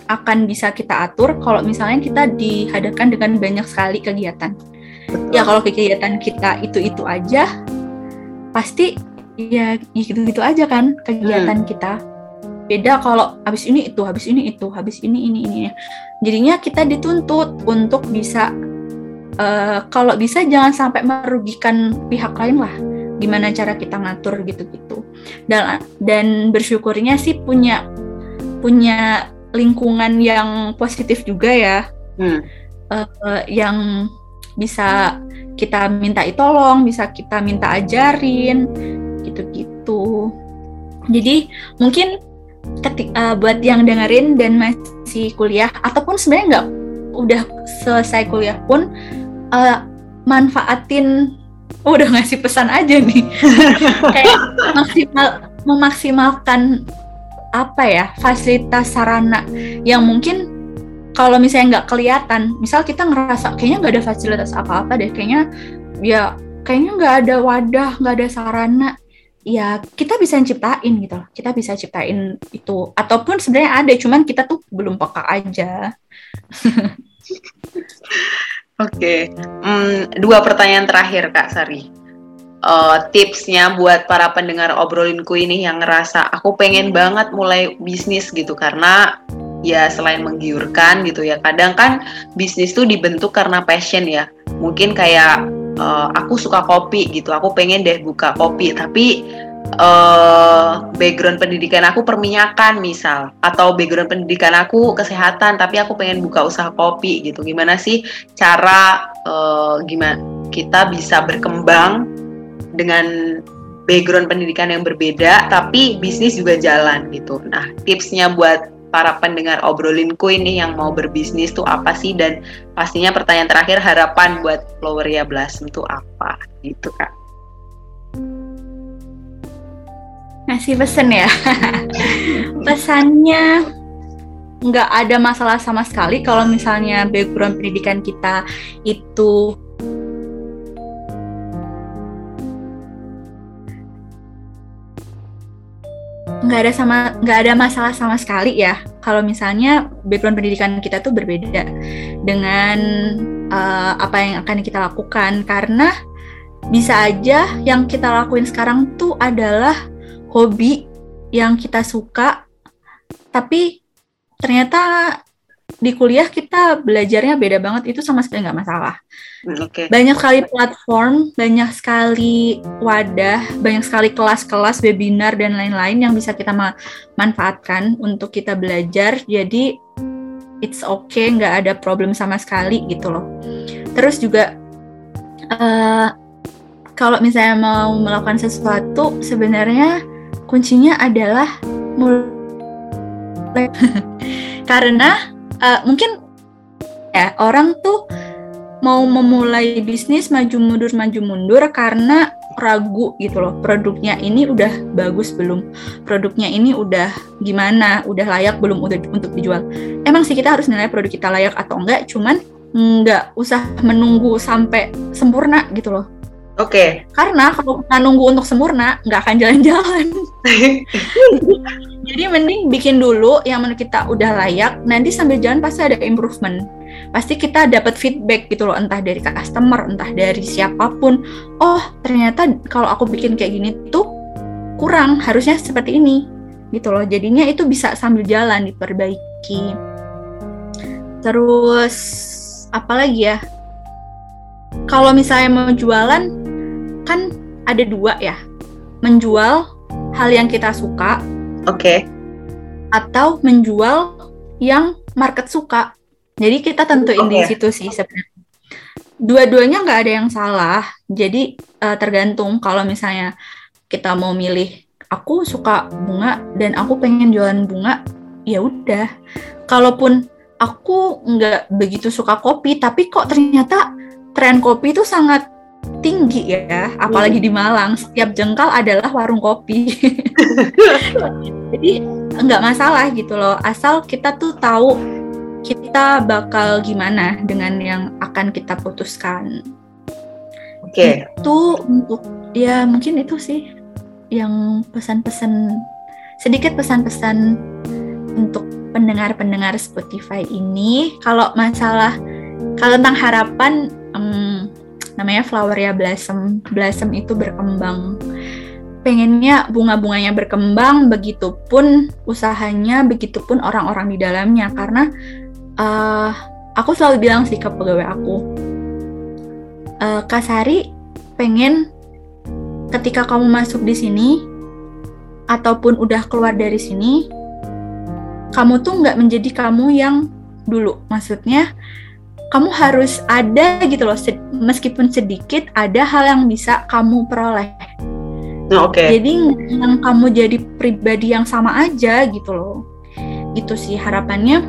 akan bisa kita atur kalau misalnya kita dihadapkan dengan banyak sekali kegiatan. Ya kalau kegiatan kita itu itu aja pasti ya gitu gitu aja kan kegiatan kita. Beda kalau habis ini itu habis ini itu habis ini ini ini. Jadinya kita dituntut untuk bisa eh, kalau bisa jangan sampai merugikan pihak lain lah gimana cara kita ngatur gitu-gitu. Dan dan bersyukurnya sih punya punya lingkungan yang positif juga ya. Hmm. eh, yang bisa kita minta tolong bisa kita minta ajarin gitu-gitu. Jadi mungkin ketik eh, buat yang dengerin dan masih kuliah ataupun sebenarnya nggak udah selesai kuliah pun eh, manfaatin oh, udah ngasih pesan aja nih. <laughs> Kayak maksimal memaksimalkan apa ya fasilitas sarana yang mungkin kalau misalnya nggak kelihatan misal kita ngerasa kayaknya nggak ada fasilitas apa-apa deh kayaknya ya kayaknya nggak ada wadah nggak ada sarana. Ya kita bisa ciptain gitu loh. Kita bisa ciptain itu. Ataupun sebenarnya ada cuman kita tuh belum peka aja <laughs> Oke, Hmm, dua pertanyaan terakhir Kak Sari. Eh, tipsnya buat para pendengar obrolinku ini yang ngerasa aku pengen banget mulai bisnis gitu. Karena ya selain menggiurkan gitu ya kadang kan bisnis tuh dibentuk karena passion ya. Mungkin kayak eh, aku suka kopi gitu. Aku pengen deh buka kopi tapi eh background pendidikan aku perminyakan misal. Atau background pendidikan aku kesehatan tapi aku pengen buka usaha kopi gitu. Gimana sih cara eh, gimana kita bisa berkembang dengan background pendidikan yang berbeda tapi bisnis juga jalan gitu. Nah tipsnya buat para pendengar obrolinku ini yang mau berbisnis tuh apa sih? Dan pastinya pertanyaan terakhir harapan buat Floweria Blossom tuh apa? Gitu kak ngasih pesen ya? <laughs> Pesannya nggak ada masalah sama sekali kalau misalnya background pendidikan kita itu nggak ada sama nggak ada masalah sama sekali ya. Kalau misalnya background pendidikan kita tuh berbeda dengan uh, apa yang akan kita lakukan. Karena bisa aja yang kita lakuin sekarang tuh adalah hobi yang kita suka tapi ternyata di kuliah kita belajarnya beda banget itu sama sekali nggak masalah. Hmm, oke. Banyak sekali platform banyak sekali wadah banyak sekali kelas-kelas webinar dan lain-lain yang bisa kita ma- manfaatkan untuk kita belajar. Jadi it's okay nggak ada problem sama sekali gitu loh. Terus juga eh, kalau misalnya mau melakukan sesuatu sebenarnya kuncinya adalah mulai <laughs> karena eh, mungkin ya orang tuh mau memulai bisnis maju mundur maju mundur karena ragu gitu loh produknya ini udah bagus belum produknya ini udah gimana udah layak belum udah untuk dijual. Emang sih kita harus nilai produk kita layak atau enggak cuman nggak usah menunggu sampai sempurna gitu loh oke. Karena kalau kita nunggu untuk sempurna nggak akan jalan-jalan. <laughs> Jadi mending bikin dulu yang menurut kita udah layak nanti sambil jalan pasti ada improvement. Pasti kita dapat feedback gitu loh entah dari customer entah dari siapa pun. Oh ternyata kalau aku bikin kayak gini tuh kurang harusnya seperti ini gitu loh. Jadinya itu bisa sambil jalan diperbaiki. Terus apa lagi ya? Kalau misalnya mau jualan kan ada dua ya. Menjual hal yang kita suka oke. okay. atau menjual yang market suka. Jadi kita tentuin okay. di situ sih sebenarnya. Dua-duanya nggak ada yang salah. Jadi uh, tergantung kalau misalnya kita mau milih aku suka bunga dan aku pengen jualan bunga ya udah. Kalaupun aku nggak begitu suka kopi tapi kok ternyata tren kopi itu sangat tinggi ya apalagi di Malang setiap jengkal adalah warung kopi <laughs> jadi nggak masalah gitu loh asal kita tuh tahu kita bakal gimana dengan yang akan kita putuskan oke okay. itu untuk ya mungkin itu sih yang pesan-pesan sedikit pesan-pesan untuk pendengar-pendengar Spotify ini. Kalau masalah kalau tentang harapan um, namanya Floweria Blossom. Blossom itu berkembang. Pengennya bunga-bunganya berkembang, begitupun usahanya, begitupun orang-orang di dalamnya karena uh, aku selalu bilang sih pegawai aku, uh, Kasari pengen ketika kamu masuk di sini ataupun udah keluar dari sini, kamu tuh nggak menjadi kamu yang dulu. Maksudnya kamu harus ada gitu loh, meskipun sedikit ada hal yang bisa kamu peroleh. Oh, Oke. Okay. Jadi yang kamu jadi pribadi yang sama aja gitu loh. Gitu sih harapannya.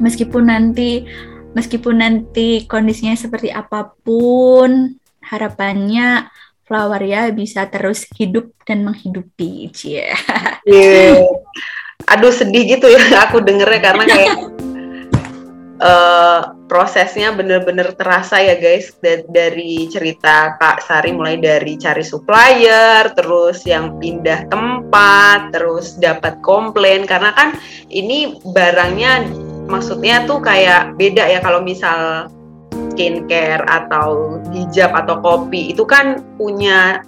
Meskipun nanti meskipun nanti kondisinya seperti apa pun, harapannya flower ya bisa terus hidup dan menghidupi cie yeah. <laughs> aduh sedih gitu ya aku dengernya karena kayak uh, <laughs> prosesnya bener-bener terasa ya guys dari cerita Kak Sari mulai dari cari supplier terus yang pindah tempat terus dapat komplain. Karena kan ini barangnya maksudnya tuh kayak beda ya kalau misal skincare atau hijab atau kopi itu kan punya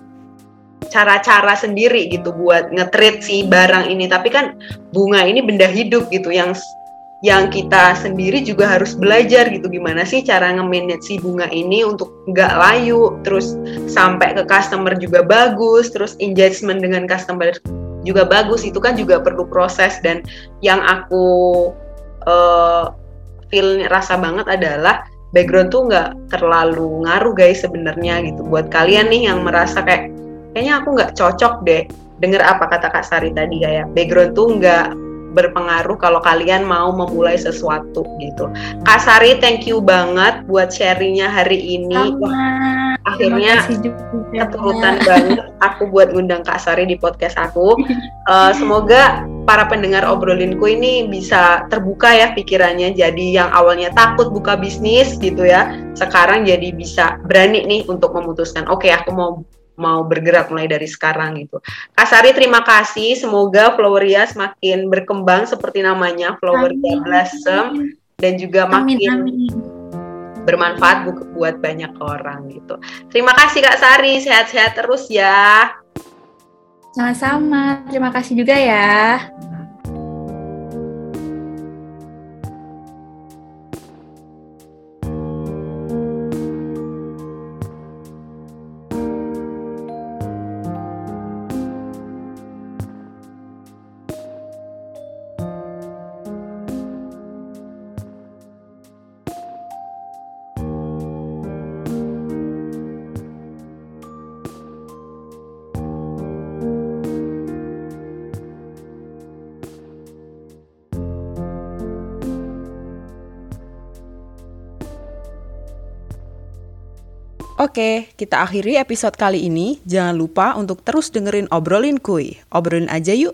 cara-cara sendiri gitu buat ngetrit si barang ini. Tapi kan bunga ini benda hidup gitu yang yang kita sendiri juga harus belajar gitu. Gimana sih cara nge-manage si bunga ini untuk nggak layu terus sampai ke customer juga bagus terus engagement dengan customer juga bagus. Itu kan juga perlu proses. Dan yang aku uh, feel rasa banget adalah background tuh nggak terlalu ngaruh guys sebenarnya gitu. Buat kalian nih yang merasa kayak kayaknya aku nggak cocok deh. Denger apa kata Kak Sari tadi kayak background tuh nggak berpengaruh kalau kalian mau memulai sesuatu gitu. Kak Sari, thank you banget buat sharingnya hari ini. Sama. Akhirnya keturutan banget aku buat ngundang Kak Sari di podcast aku. Uh, semoga para pendengar obrolinku ini bisa terbuka ya pikirannya. Jadi yang awalnya takut buka bisnis gitu ya, sekarang jadi bisa berani nih untuk memutuskan. Oke, okay, aku mau mau bergerak mulai dari sekarang gitu. Kasari terima kasih. Semoga Floweria semakin berkembang seperti namanya Floweria Blossom dan juga makin amin, bermanfaat buat banyak orang gitu. Terima kasih Kak Sari, sehat-sehat terus ya. Sama-sama, terima kasih juga ya. Oke, kita akhiri episode kali ini. Jangan lupa untuk terus dengerin obrolin kuy. Obrolin aja yuk.